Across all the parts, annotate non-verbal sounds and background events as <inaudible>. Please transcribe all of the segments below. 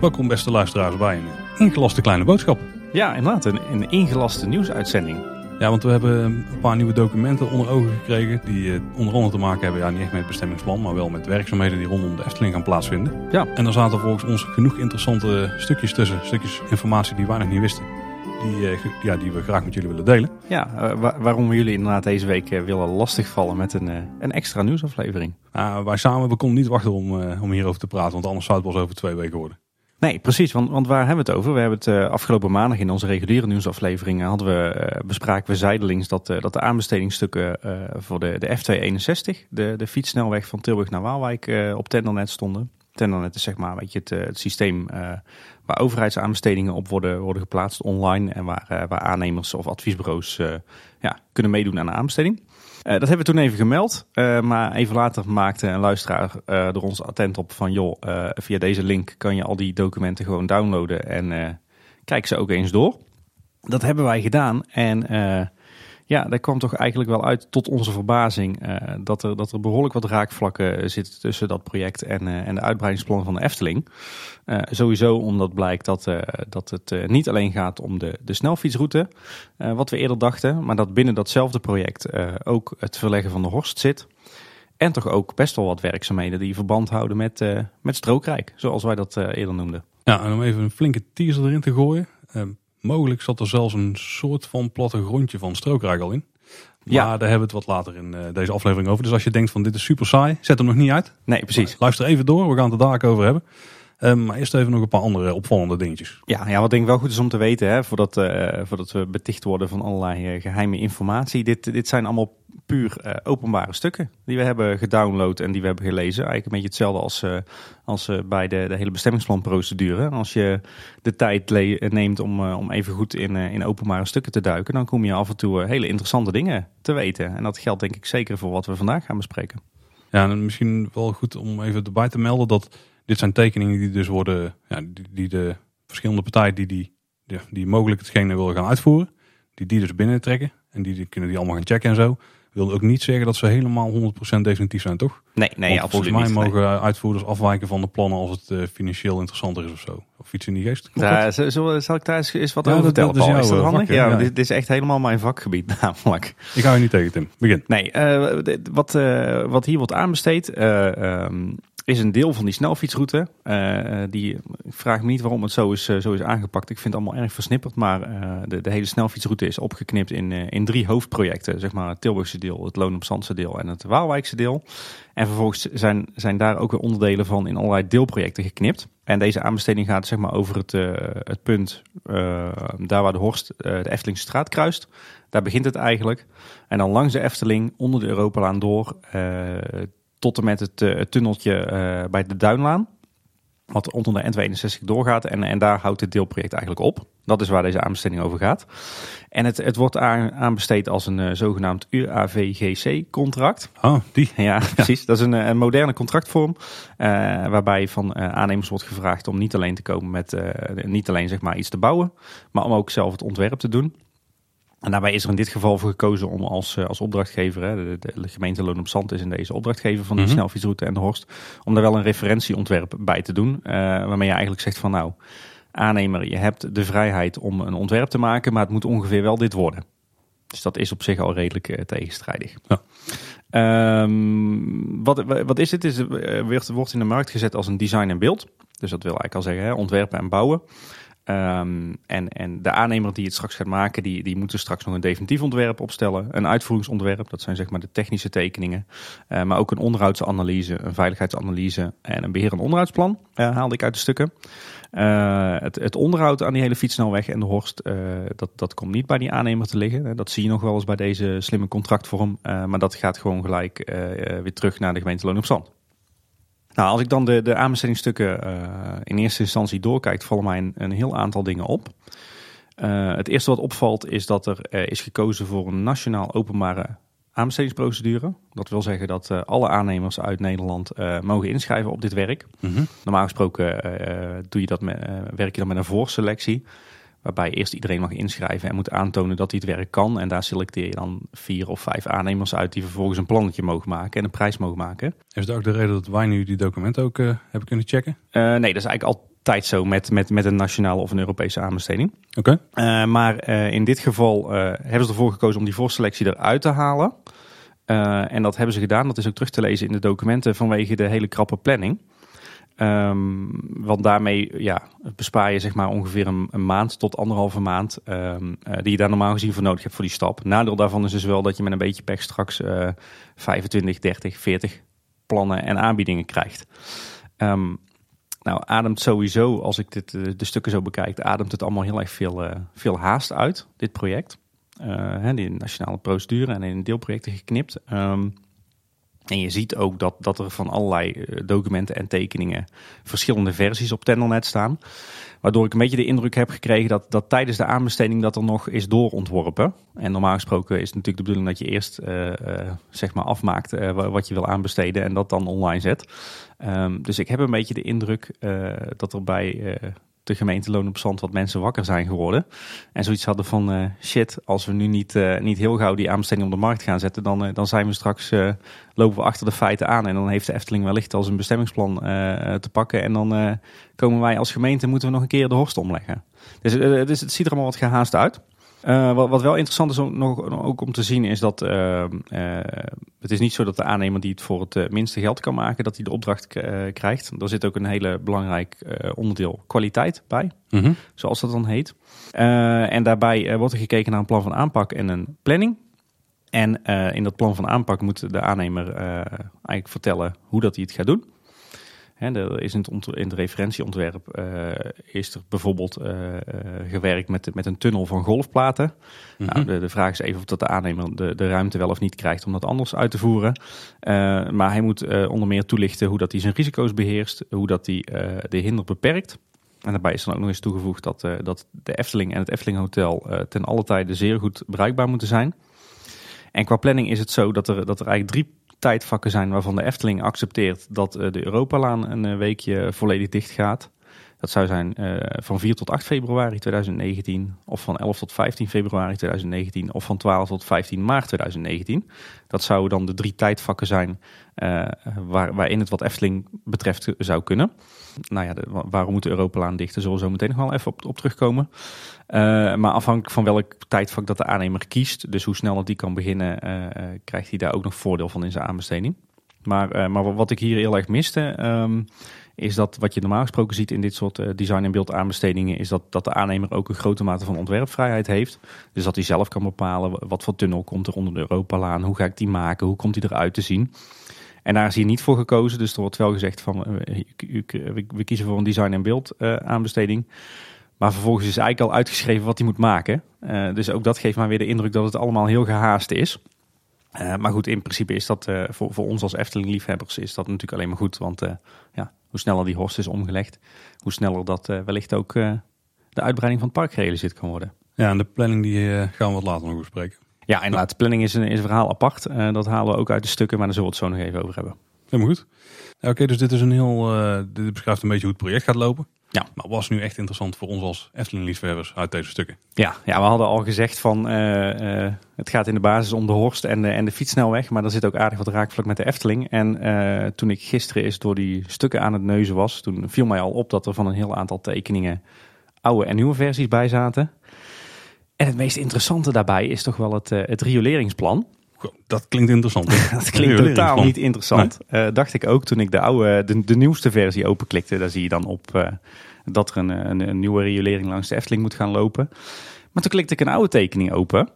Welkom beste luisteraars bij een ingelaste kleine boodschap. Ja, inderdaad, een, een ingelaste nieuwsuitzending. Ja, want we hebben een paar nieuwe documenten onder ogen gekregen. Die eh, onder andere te maken hebben, ja, niet echt met het bestemmingsplan, maar wel met werkzaamheden die rondom de Efteling gaan plaatsvinden. Ja. En er zaten volgens ons genoeg interessante stukjes tussen. Stukjes informatie die wij nog niet wisten. Die, eh, ja, die we graag met jullie willen delen. Ja, eh, wa- waarom we jullie inderdaad deze week eh, willen lastigvallen met een, een extra nieuwsaflevering. Uh, wij samen we konden niet wachten om, eh, om hierover te praten, want anders zou het pas over twee weken worden. Nee, precies, want, want waar hebben we het over? We hebben het afgelopen maandag in onze reguliere nieuwsaflevering hadden we, eh, bespraken we zijdelings dat, dat de aanbestedingsstukken voor de, de F261, de, de fietssnelweg van Tilburg naar Waalwijk, op Tendernet stonden. Tendernet is zeg maar weet je, het, het systeem waar overheidsaanbestedingen op worden, worden geplaatst online en waar, eh, waar aannemers of adviesbureaus eh, ja, kunnen meedoen aan de aanbesteding. Eh, dat hebben we toen even gemeld, maar even later maakte een luisteraar er ons attent op van joh, via deze link kan je al die documenten gewoon downloaden en kijk ze ook eens door. Dat hebben wij gedaan en ja, daar kwam toch eigenlijk wel uit tot onze verbazing eh, dat, er, dat er behoorlijk wat raakvlakken zitten tussen dat project en, eh, en de uitbreidingsplannen van de Efteling. Eh, sowieso omdat blijkt dat, eh, dat het eh, niet alleen gaat om de, de snelfietsroute, eh, wat we eerder dachten, maar dat binnen datzelfde project eh, ook het verleggen van de Horst zit. En toch ook best wel wat werkzaamheden die verband houden met, eh, met strookrijk, zoals wij dat eh, eerder noemden. Ja, en om even een flinke teaser erin te gooien. eh, mogelijk zat er zelfs een soort van plattegrondje van strookrijk al in. Maar Ja. daar hebben we het wat later in eh, deze aflevering over. Dus als je denkt van dit is super saai, zet hem nog niet uit. Nee, precies. Luister even door, we gaan het er daar over hebben. Eh, maar eerst even nog een paar andere opvallende dingetjes. Ja, ja, wat denk ik wel goed is om te weten, hè, voordat, eh, voordat we beticht worden van allerlei eh, geheime informatie. Dit, dit zijn allemaal puur eh, openbare stukken die we hebben gedownload en die we hebben gelezen. Eigenlijk een beetje hetzelfde als, als bij de, de hele bestemmingsplanprocedure. Als je de tijd neemt om, om even goed in, in openbare stukken te duiken, dan kom je af en toe hele interessante dingen te weten. En dat geldt denk ik zeker voor wat we vandaag gaan bespreken. Ja, en misschien wel goed om even erbij te melden dat dit zijn tekeningen die dus worden, ja, die, die de verschillende partijen die, die, die, die mogelijk hetgene willen gaan uitvoeren, die die dus binnentrekken en die, die kunnen die allemaal gaan checken en zo. Wil ook niet zeggen dat ze helemaal 100% definitief zijn, toch? Nee, nee, Want absoluut volgens mij niet. mogen uitvoerders afwijken van de plannen als het eh, financieel interessanter is of zo. Of iets in die geest. Daar, zal, zal- ik daar eens, eens wat Ja, over dat- vertellen? dat is jouw, dat eh, handig? vak, ja, Ja. Dit, dit is echt helemaal mijn vakgebied <laughs> namelijk. Ik hou je niet tegen, Tim. Begin. Nee, dit- wat, eh, wat hier wordt aanbesteed eh, ehm, is een deel van die snelfietsroute. Eh, eh, die, ik vraag me niet waarom het zo is, eh, zo is aangepakt. Ik vind het allemaal erg versnipperd. Maar de, de hele snelfietsroute is opgeknipt in, in drie hoofdprojecten. Zeg maar het Tilburgse deel, het Loon op Zandse deel en het Waalwijkse deel. En vervolgens zijn, zijn daar ook weer onderdelen van in allerlei deelprojecten geknipt. En deze aanbesteding gaat zeg maar over het, het punt daar waar de Horst de Eftelingse straat kruist. Daar begint het eigenlijk. En dan langs de Efteling, onder de Europalaan door, tot en met het, eh, tunneltje eh, bij de Duinlaan. Wat onder de N62 doorgaat. En, en daar houdt het deelproject eigenlijk op. Dat is waar deze aanbesteding over gaat. En het, het wordt aan, aanbesteed als een eh, zogenaamd UAVGC-contract. Ah, die. Ja, precies. Dat is een, een moderne contractvorm. waarbij van aannemers wordt gevraagd om niet alleen te komen met niet alleen zeg maar iets te bouwen, maar om ook zelf het ontwerp te doen. En daarbij is er in dit geval voor gekozen om als, eh, als opdrachtgever, hè, de, gemeente Loon op Zand is in deze opdrachtgever van die Mhm. snelfietsroute en de Horst, om daar wel een referentieontwerp bij te doen. eh, waarmee je eigenlijk zegt van nou, aannemer, je hebt de vrijheid om een ontwerp te maken, maar het moet ongeveer wel dit worden. Dus dat is op zich al redelijk eh, tegenstrijdig. Ja. Ehm, wat, wat is? Het is, wordt, wordt in de markt gezet als een design en beeld. Dus dat wil eigenlijk al zeggen, hè, ontwerpen en bouwen. Ehm, en, en de aannemer die het straks gaat maken, die, die moet er straks nog een definitief ontwerp opstellen. Een uitvoeringsontwerp, dat zijn zeg maar de technische tekeningen. Eh, maar ook een onderhoudsanalyse, een veiligheidsanalyse en een beheer- en onderhoudsplan eh, haalde ik uit de stukken. Eh, het, het onderhoud aan die hele fietssnelweg en de Horst, dat, dat komt niet bij die aannemer te liggen. Dat zie je nog wel eens bij deze slimme contractvorm. Maar dat gaat gewoon gelijk weer terug naar de gemeente Loon op Zand. Nou, als ik dan de, de aanbestedingsstukken eh, in eerste instantie doorkijk, vallen mij een, een heel aantal dingen op. Eh, het eerste wat opvalt is dat er eh, is gekozen voor een nationaal openbare aanbestedingsprocedure. Dat wil zeggen dat alle aannemers uit Nederland mogen inschrijven op dit werk. Mhm. Normaal gesproken doe je dat met, werk je dan met een voorselectie. Waarbij eerst iedereen mag inschrijven en moet aantonen dat hij het werk kan. En daar selecteer je dan vier of vijf aannemers uit die vervolgens een plannetje mogen maken en een prijs mogen maken. Is dat ook de reden dat wij nu die documenten ook uh, hebben kunnen checken? Uh, nee, dat is eigenlijk altijd zo met, met, met een nationale of een Europese aanbesteding. Oké. Okay. Uh, maar in dit geval hebben ze ervoor gekozen om die voorselectie eruit te halen. en dat hebben ze gedaan. Dat is ook terug te lezen in de documenten vanwege de hele krappe planning. Um, want daarmee ja, bespaar je zeg maar ongeveer een, maand tot anderhalve maand um, uh, die je daar normaal gezien voor nodig hebt voor die stap. Nadeel daarvan is dus wel dat je met een beetje pech straks uh, 25, 30, 40 plannen en aanbiedingen krijgt. Um, nou, ademt sowieso, als ik dit, de, de stukken zo bekijk, ademt het allemaal heel erg veel, uh, veel haast uit, dit project. Die nationale procedure en in deelprojecten geknipt. Um, en je ziet ook dat, dat er van allerlei eh, documenten en tekeningen verschillende versies op Tendernet staan. Waardoor ik een beetje de indruk heb gekregen dat, dat tijdens de aanbesteding dat er nog is doorontworpen. En normaal gesproken is het natuurlijk de bedoeling dat je eerst uh, uh, zeg maar afmaakt wat je wil aanbesteden en dat dan online zet. Um, dus ik heb een beetje de indruk dat er bij de gemeente Loon op Zand wat mensen wakker zijn geworden. En zoiets hadden van uh, shit, als we nu niet, uh, niet heel gauw die aanbesteding op de markt gaan zetten, dan, uh, dan zijn we straks, lopen we achter de feiten aan. En dan heeft de Efteling wellicht als een bestemmingsplan te pakken. En dan komen wij als gemeente, moeten we nog een keer de horst omleggen. Dus, dus het ziet er allemaal wat gehaast uit. Uh, wat, wat, wel interessant is om, nog, ook om te zien is dat uh, uh, het is niet zo dat de aannemer die het voor het minste geld kan maken, dat hij de opdracht krijgt. Er zit ook een hele belangrijk onderdeel kwaliteit bij, mm -hmm. zoals dat dan heet. en daarbij wordt er gekeken naar een plan van aanpak en een planning. En in dat plan van aanpak moet de aannemer eigenlijk vertellen hoe dat hij het gaat doen. Er is in het, in het referentieontwerp uh, is er bijvoorbeeld uh, uh, gewerkt met, met een tunnel van golfplaten. Mm -hmm. nou, de, de, vraag is even of dat de aannemer de, de ruimte wel of niet krijgt om dat anders uit te voeren. maar hij moet onder meer toelichten hoe dat hij zijn risico's beheerst, hoe dat hij de hinder beperkt. En daarbij is dan ook nog eens toegevoegd dat, dat de Efteling en het Efteling Hotel ten alle tijde zeer goed bereikbaar moeten zijn. En qua planning is het zo dat er, dat er eigenlijk drie tijdvakken zijn waarvan de Efteling accepteert dat uh, de Europalaan een uh, weekje volledig dicht gaat. Dat zou zijn uh, van 4 tot 8 februari 2019, of van 11 tot 15 februari 2019, of van 12 tot 15 maart 2019. Dat zouden dan de drie tijdvakken zijn waar, waarin het wat Efteling betreft zou kunnen. Nou ja, de, waarom moet de Europalaan dicht? Zullen we zo meteen nog wel even op, terugkomen. Uh, maar afhankelijk van welk tijdvak dat de aannemer kiest, dus hoe snel die kan beginnen, krijgt hij daar ook nog voordeel van in zijn aanbesteding. Maar, maar wat ik hier heel erg miste, um, is dat wat je normaal gesproken ziet in dit soort design- en beeld aanbestedingen, is dat, dat de aannemer ook een grote mate van ontwerpvrijheid heeft. Dus dat hij zelf kan bepalen wat voor tunnel komt er onder de Europalaan, hoe ga ik die maken, hoe komt die eruit te zien. En daar is hier niet voor gekozen, dus er wordt wel gezegd van we kiezen voor een design- en beeld aanbesteding. Maar vervolgens is eigenlijk al uitgeschreven wat hij moet maken. Dus ook dat geeft maar weer de indruk dat het allemaal heel gehaast is. Maar goed, in principe is dat voor, voor ons als Efteling-liefhebbers is dat natuurlijk alleen maar goed. Want ja, hoe sneller die horst is omgelegd, hoe sneller dat wellicht ook de uitbreiding van het park gerealiseerd kan worden. Ja, en de planning die gaan we wat later nog bespreken. Ja, inderdaad. De planning is een, is een verhaal apart. dat halen we ook uit de stukken, maar daar zullen we het zo nog even over hebben. Helemaal goed. Ja, Oké, dus dit is een heel. dit beschrijft een beetje hoe het project gaat lopen. Ja. Maar was nu echt interessant voor ons als Efteling-liefhebbers uit deze stukken? Ja, ja, we hadden al gezegd van uh, uh, het gaat in de basis om de Horst en de, en de fietsnelweg. Maar er zit ook aardig wat raakvlak met de Efteling. En uh, toen ik gisteren eens door die stukken aan het neuzen was, toen viel mij al op dat er van een heel aantal tekeningen oude en nieuwe versies bij zaten. En het meest interessante daarbij is toch wel het, het rioleringsplan. Dat klinkt interessant. <laughs> dat klinkt totaal niet interessant. Nee. Uh, dacht ik ook toen ik de oude, de, de nieuwste versie openklikte. Daar zie je dan op uh, dat er een, een, een, nieuwe riolering langs de Efteling moet gaan lopen. Maar toen klikte ik een oude tekening open.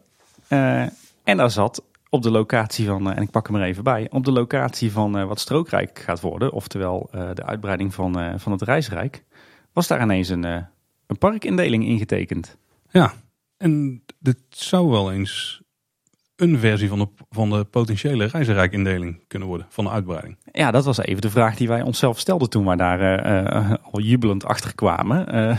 Uh, en daar zat op de locatie van, en ik pak hem er even bij, op de locatie van wat Strookrijk gaat worden, oftewel de uitbreiding van, van het Reisrijk, was daar ineens een, een parkindeling ingetekend. Ja, en dit zou wel eens een versie van de, van de potentiële reizenrijkindeling kunnen worden van de uitbreiding? Ja, dat was even de vraag die wij onszelf stelden toen we daar uh, al jubelend achter kwamen. Uh,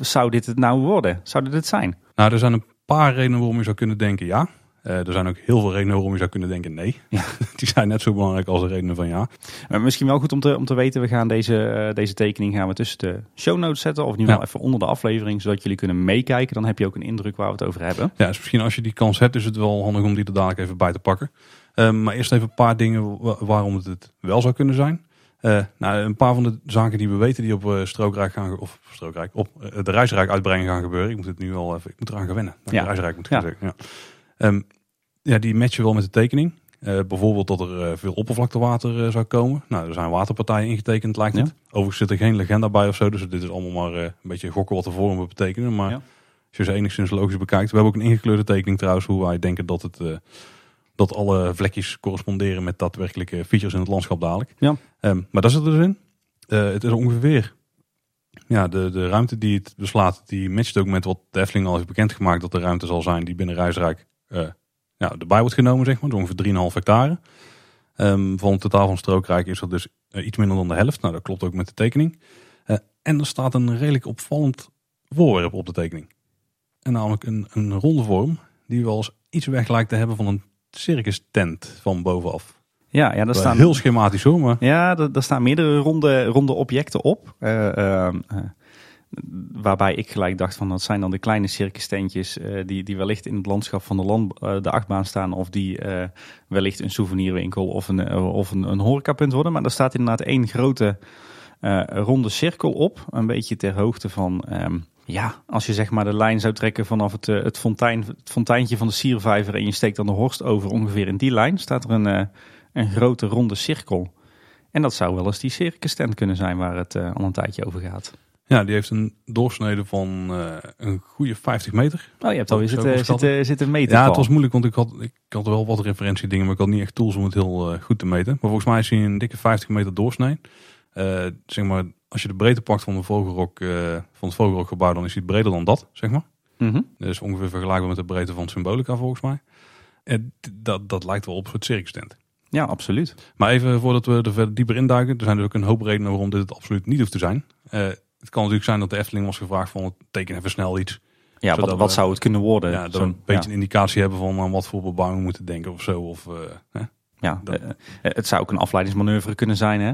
<laughs> zou dit het nou worden? Zou dit het zijn? Nou, er zijn een paar redenen waarom je zou kunnen denken ja. Er zijn ook heel veel redenen waarom je zou kunnen denken nee. Ja. <laughs> Die zijn net zo belangrijk als de redenen van ja. Maar misschien wel goed om te, om te weten, we gaan deze, eh, deze tekening gaan we tussen de show notes zetten. Of in ieder geval Ja. even onder de aflevering, zodat jullie kunnen meekijken. Dan heb je ook een indruk waar we het over hebben. Ja, dus misschien als je die kans hebt, is het wel handig om die er dadelijk even bij te pakken. Ehm, maar eerst even een paar dingen wa- waarom het het wel zou kunnen zijn. Eh, nou, een paar van de zaken die we weten die op eh, Strookrijk gaan, of Strookrijk, op eh, de Reisrijk uitbrengen gaan gebeuren. Ik moet het nu wel even, ik moet eraan gewennen. Ja. Ja. Reisrijk moet ik Ja. zeggen. Ja. Ehm, ja, die matchen wel met de tekening. Eh, bijvoorbeeld dat er eh, veel oppervlaktewater eh, zou komen. Nou, er zijn waterpartijen ingetekend, lijkt Ja. het. Overigens zit er geen legenda bij of zo, dus dit is allemaal maar een beetje gokken wat de vormen betekenen. Maar Ja. als je ze enigszins logisch bekijkt. We hebben ook een ingekleurde tekening trouwens, hoe wij denken dat, het, dat alle vlekjes corresponderen met daadwerkelijke features in het landschap dadelijk. Ja. Ehm, maar daar zit er dus in. Het is ongeveer, ja, de, de ruimte die het beslaat, die matcht ook met wat de Efteling al heeft bekendgemaakt dat de ruimte zal zijn die binnen Reisrijk eh, ja, erbij wordt genomen, zeg maar. Dus ongeveer 3,5 hectare. Ehm, van het totaal van Strookrijk is dat dus eh, iets minder dan de helft. Nou, dat klopt ook met de tekening. Eh, en er staat een redelijk opvallend voorwerp op de tekening. En namelijk een, een ronde vorm die wel eens iets weg lijkt te hebben van een circus tent van bovenaf. Ja, ja daar staan, Heel schematisch hoor, maar ja, er staan meerdere ronde, ronde objecten op. Eh, ehm, eh, waarbij ik gelijk dacht van dat zijn dan de kleine circus tentjes eh, die, die wellicht in het landschap van de, land, eh, de achtbaan staan. Of die eh, wellicht een souvenirwinkel of een, of een, een horecapunt worden. Maar er staat inderdaad één grote ronde cirkel op. Een beetje ter hoogte van... ehm, ja, als je zeg maar de lijn zou trekken vanaf het, het, fontein, het fonteintje van de siervijver en je steekt dan de horst over ongeveer in die lijn, staat er een, een grote ronde cirkel. En dat zou wel eens die circus tent kunnen zijn waar het al een tijdje over gaat. Ja, die heeft een doorsnede van eh, een goede 50 meter. Oh, je hebt alweer zitten, zitten, zitten meten. Ja, het was moeilijk, want ik had, ik had wel wat referentiedingen, maar ik had niet echt tools om het heel eh, goed te meten. Maar volgens mij is hij een dikke 50 meter doorsnee. Eh, zeg maar, als je de breedte pakt van, de Vogelrok, van het Vogelrokgebouw, dan is hij breder dan dat, zeg maar. Mhm. Dus ongeveer vergelijkbaar met de breedte van Symbolica, volgens mij. En dat, dat lijkt wel op een soort circus tent. Ja, absoluut. Maar even voordat we er verder dieper induiken, er zijn dus ook een hoop redenen waarom dit het absoluut niet hoeft te zijn. Het kan natuurlijk zijn dat de Efteling was gevraagd van teken even snel iets. Ja, wat, wat we- zou het kunnen worden? Ja, dat we een beetje een indicatie hebben van aan wat voor bebouwing we moeten denken of zo. Of, eh, hè. Ja, Dat- eh, eh, het zou ook een afleidingsmanoeuvre kunnen zijn. Hè?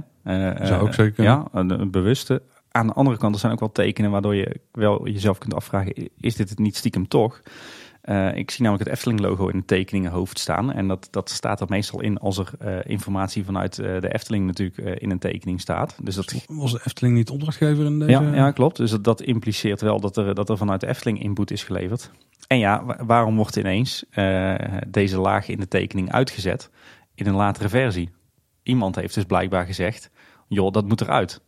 Zou ook zeker kunnen. Ja, een, een bewuste. Aan de andere kant, er zijn ook wel tekenen waardoor je wel jezelf kunt afvragen, is dit het niet stiekem toch? Eh, ik zie namelijk het Efteling-logo in het tekeningenhoofd staan. En dat, dat staat er meestal in als er eh, informatie vanuit eh, de Efteling natuurlijk in een tekening staat. Dus dat, Was de Efteling niet opdrachtgever in deze? ja, ja, klopt. Dus dat, dat impliceert wel dat er, dat er vanuit de Efteling input is geleverd. En ja, wa- waarom wordt ineens deze laag in de tekening uitgezet in een latere versie? Iemand heeft dus blijkbaar gezegd, joh, dat moet eruit.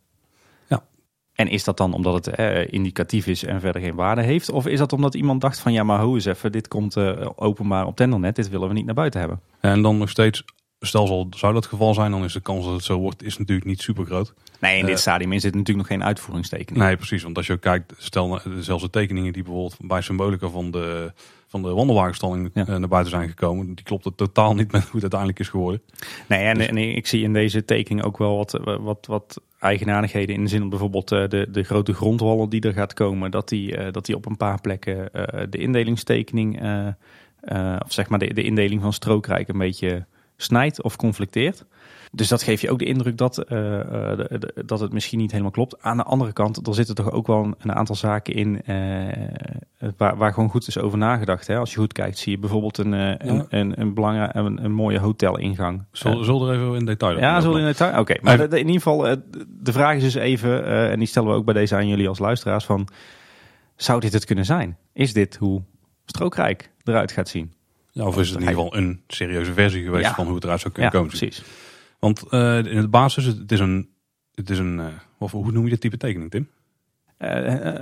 En is dat dan omdat het eh, indicatief is en verder geen waarde heeft? Of is dat omdat iemand dacht van, ja maar hoe eens even, dit komt eh, openbaar op Tendernet, dit willen we niet naar buiten hebben. En dan nog steeds, stel zal, zou dat het geval zijn, dan is de kans dat het zo wordt, is natuurlijk niet super groot. Nee, in dit Eh, stadium is dit natuurlijk nog geen uitvoeringstekening. Nee, precies. Want als je kijkt, stel nou, zelfs de tekeningen die bijvoorbeeld bij Symbolica van de, van de wandelwagenstalling Ja. eh, naar buiten zijn gekomen, die klopt het totaal niet met hoe het uiteindelijk is geworden. Nee, en, Dus- en ik zie in deze tekening ook wel wat, wat, wat eigenaardigheden in de zin op bijvoorbeeld eh, de, de grote grondwallen die er gaat komen, dat die, eh, dat die op een paar plekken de indelingstekening, of zeg maar de, de indeling van strookrijk een beetje snijdt of conflicteert. Dus dat geeft je ook de indruk dat, eh, eh, de- de- dat het misschien niet helemaal klopt. Aan de andere kant, er zitten toch ook wel een, een aantal zaken in eh, waar, waar gewoon goed is over nagedacht. Hè? Als je goed kijkt, zie je bijvoorbeeld een, eh, een, Ja. een, een, een, een mooie hotelingang. We er even in detail ja, over zullen we in detail? Oké, maar Maar- de- de- in ieder geval, de vraag is dus even, en die stellen we ook bij deze aan jullie als luisteraars, van zou dit het kunnen zijn? Is dit hoe strookrijk eruit gaat zien? Ja, of is het in ieder geval een serieuze versie geweest Ja. van hoe het eruit zou kunnen komen? precies. Want eh, in het basis, het is een, het is een eh, of, hoe noem je dit type tekening, Tim? Eh,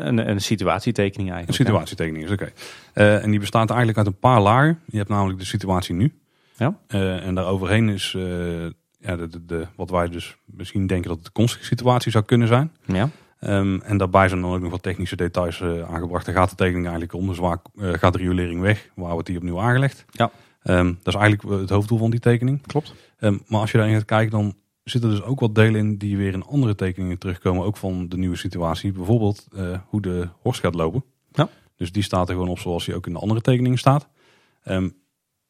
een, een situatietekening Een eigenlijk. situatietekening is oké. En die bestaat eigenlijk uit een paar lagen. Je hebt namelijk de situatie nu. Ja. En daar overheen is ja, de, de, de- wat wij dus misschien denken dat het de toekomstige situatie zou kunnen zijn. Ja. Ja. Ehm, en daarbij zijn dan ook nog wat technische details eh, aangebracht. Daar gaat de tekening eigenlijk om. Dus waar eh, gaat de riolering weg? Waar wordt die opnieuw aangelegd? Ja. Ehm, dat is eigenlijk het hoofddoel van die tekening. Klopt. Ehm, maar als je daarin gaat kijken, dan zitten er dus ook wat delen in die weer in andere tekeningen terugkomen. Ook van de nieuwe situatie. Bijvoorbeeld eh, hoe de horst gaat lopen. Ja. Dus die staat er gewoon op zoals die ook in de andere tekeningen staat.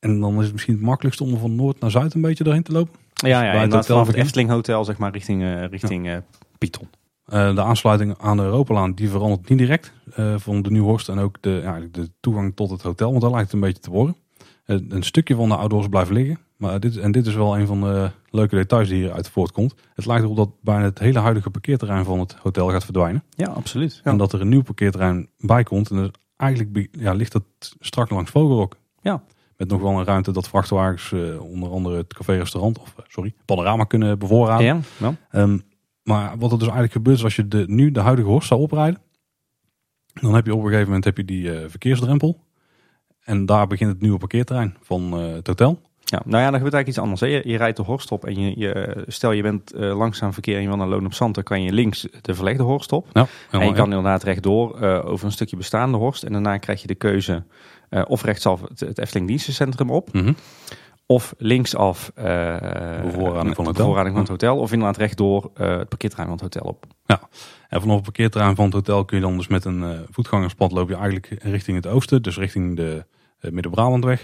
En dan is het misschien het makkelijkste om er van noord naar zuid een beetje doorheen te lopen. Ja, ja bij het inderdaad, hotel vanaf het begint. Efteling Hotel zeg maar richting, eh richting eh Python. Eh, de aansluiting aan de Europalaan die verandert niet direct eh, van de Nieuwhorst en ook de, ja, de toegang tot het hotel, want daar lijkt het een beetje te worden. Eh, een stukje van de outdoors blijft liggen, maar dit, en dit is wel een van de leuke details die hieruit voortkomt. Het lijkt erop dat bijna het hele huidige parkeerterrein van het hotel gaat verdwijnen Ja, absoluut. Ja. en dat er een nieuw parkeerterrein bij komt. En dus eigenlijk ja, ligt dat strak langs Vogelrok. Ja. Met nog wel een ruimte dat vrachtwagens onder andere het café-restaurant, of sorry, panorama kunnen bevoorraden. ja, ja. Ehm, maar wat er dus eigenlijk gebeurt is als je de, nu de huidige horst zou oprijden. Dan heb je op een gegeven moment heb je die eh, verkeersdrempel. En daar begint het nieuwe parkeerterrein van eh, het hotel. Ja, nou ja, dan gebeurt eigenlijk iets anders. Hè. Je, je rijdt de horst op en je, je, stel je bent eh, langzaam verkeer en je wil naar Loon op Zand, dan kan je links de verlegde horst op. Ja, En je kan inderdaad rechtdoor over een stukje bestaande horst. En daarna krijg je de keuze of rechtsaf het, het Efteling Dienstencentrum op. ja. Mhm. Of linksaf eh Bevoorrading van het hotel. van het hotel. Of inderdaad rechtdoor eh het parkeerterrein van het hotel op. En vanaf het parkeerterrein van het hotel kun je dan dus met een eh, voetgangerspad loop je eigenlijk richting het oosten. Dus richting de eh, Midden-Brabantweg.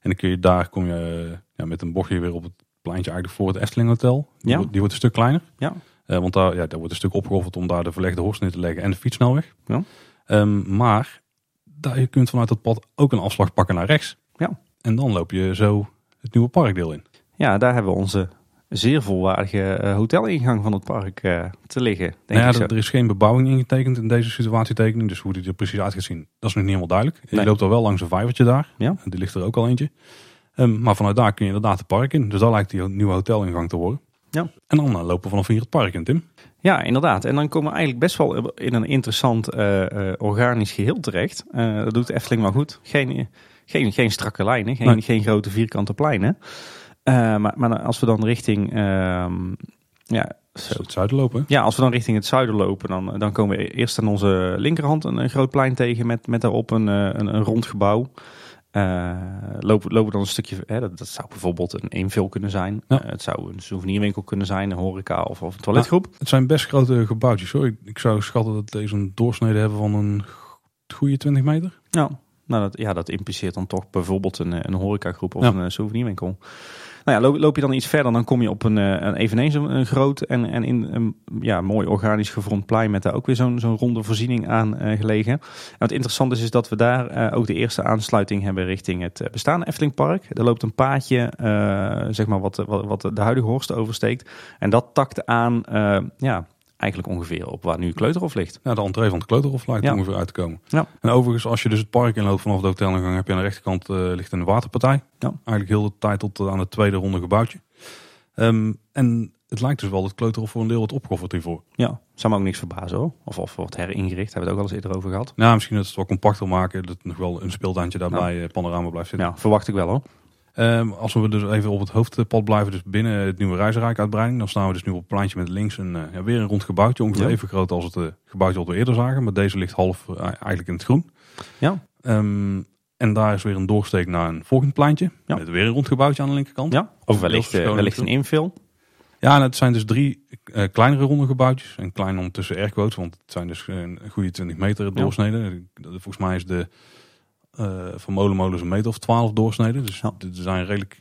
En dan kun je daar kom je eh, ja, met een bochtje weer op het pleintje eigenlijk voor het Efteling Hotel. Die, Ja. wordt, die wordt een stuk kleiner. Ja. Eh, want daar, ja, daar wordt een stuk opgeofferd om daar de verlegde horst neer te leggen en de fietsnelweg. Ja. Ehm, maar daar, je kunt vanuit dat pad ook een afslag pakken naar rechts. Ja. En dan loop je zo het nieuwe parkdeel in. Ja, daar hebben we onze zeer volwaardige eh, hotelingang van het park eh, te liggen. Denk Nou ja, ik zo. er, is geen bebouwing ingetekend in deze situatietekening. Dus hoe die er precies uit gaat zien, dat is nog niet helemaal duidelijk. Je loopt al wel langs een vijvertje daar. Ja. En Die ligt er ook al eentje. Ehm, maar vanuit daar kun je inderdaad het park in. Dus daar lijkt die nieuwe hotelingang te worden. Ja. En dan eh, lopen we vanaf hier het park in, Tim. Ja, inderdaad. En dan komen we eigenlijk best wel in een interessant organisch geheel terecht. Dat doet Efteling wel goed. Geen, geen, geen strakke lijnen, geen, Nee. geen grote vierkante pleinen. Eh, maar, maar als we dan richting, ehm, ja, zo. het zuiden lopen. ja, als we dan richting het zuiden lopen, dan, dan komen we eerst aan onze linkerhand een, een groot plein tegen met, met daarop een, eh, een, een rond gebouw. Eh, lopen, lopen dan een stukje, hè, dat, dat zou bijvoorbeeld een invul kunnen zijn. Ja. Eh, het zou een souvenirwinkel kunnen zijn, een horeca of, of een toiletgroep. Het zijn best grote gebouwtjes hoor. Ik, ik zou schatten dat deze een doorsnede hebben van een goede 20 meter. Ja, nou dat, ja, dat impliceert dan toch bijvoorbeeld een, eh, een horecagroep of Ja. een eh, souvenirwinkel. Nou ja, loop, loop je dan iets verder, dan kom je op een, eh, een eveneens een, groot en, en in een ja, mooi organisch gevormd plein met daar ook weer zo'n zo'n ronde voorziening aan gelegen. En wat interessant is, is dat we daar ook de eerste aansluiting hebben richting het bestaande Eftelingpark. Er loopt een paadje, zeg maar, wat, wat, wat de huidige Horst oversteekt. En dat takt aan, ja, eigenlijk ongeveer op waar nu Kleuterhof ligt. Ja, de entree van het Kleuterhof lijkt Ja. ongeveer uit te komen. Ja. En overigens, als je dus het park inloopt vanaf de hotelingang, heb je aan de rechterkant eh, ligt een waterpartij. Ja. Eigenlijk heel de tijd tot aan het tweede ronde gebouwtje. Ehm, en het lijkt dus wel dat Kleuterhof voor een deel wordt opgeofferd hiervoor. Ja, zou me ook niks verbazen hoor. Of, of wordt heringericht, hebben we het ook al eens eerder over gehad. Nou, misschien dat ze het wat compacter maken, dat nog wel een speeltuintje daarbij eh, panorama blijft zitten. Ja, verwacht ik wel hoor. Ehm, als we dus even op het hoofdpad blijven, dus binnen het nieuwe Reizenrijk uitbreiding, dan staan we dus nu op het pleintje met links een, eh, ja, weer een rond gebouwtje, ongeveer Ja. even groot als het eh, gebouwtje wat we eerder zagen. Maar deze ligt half eh, eigenlijk in het groen. Ja. Ehm, en daar is weer een doorsteek naar een volgend pleintje, Ja. met weer een rond gebouwtje aan de linkerkant. Ja, of wellicht, wellicht een invul. Ja, en het zijn dus drie kleinere ronde gebouwtjes. En klein ondertussen airquotes, want het zijn dus een goede 20 meter doorsneden. Volgens mij is de eh van Molenmolens een meter of 12 doorsneden. Dus Ja. dit zijn redelijk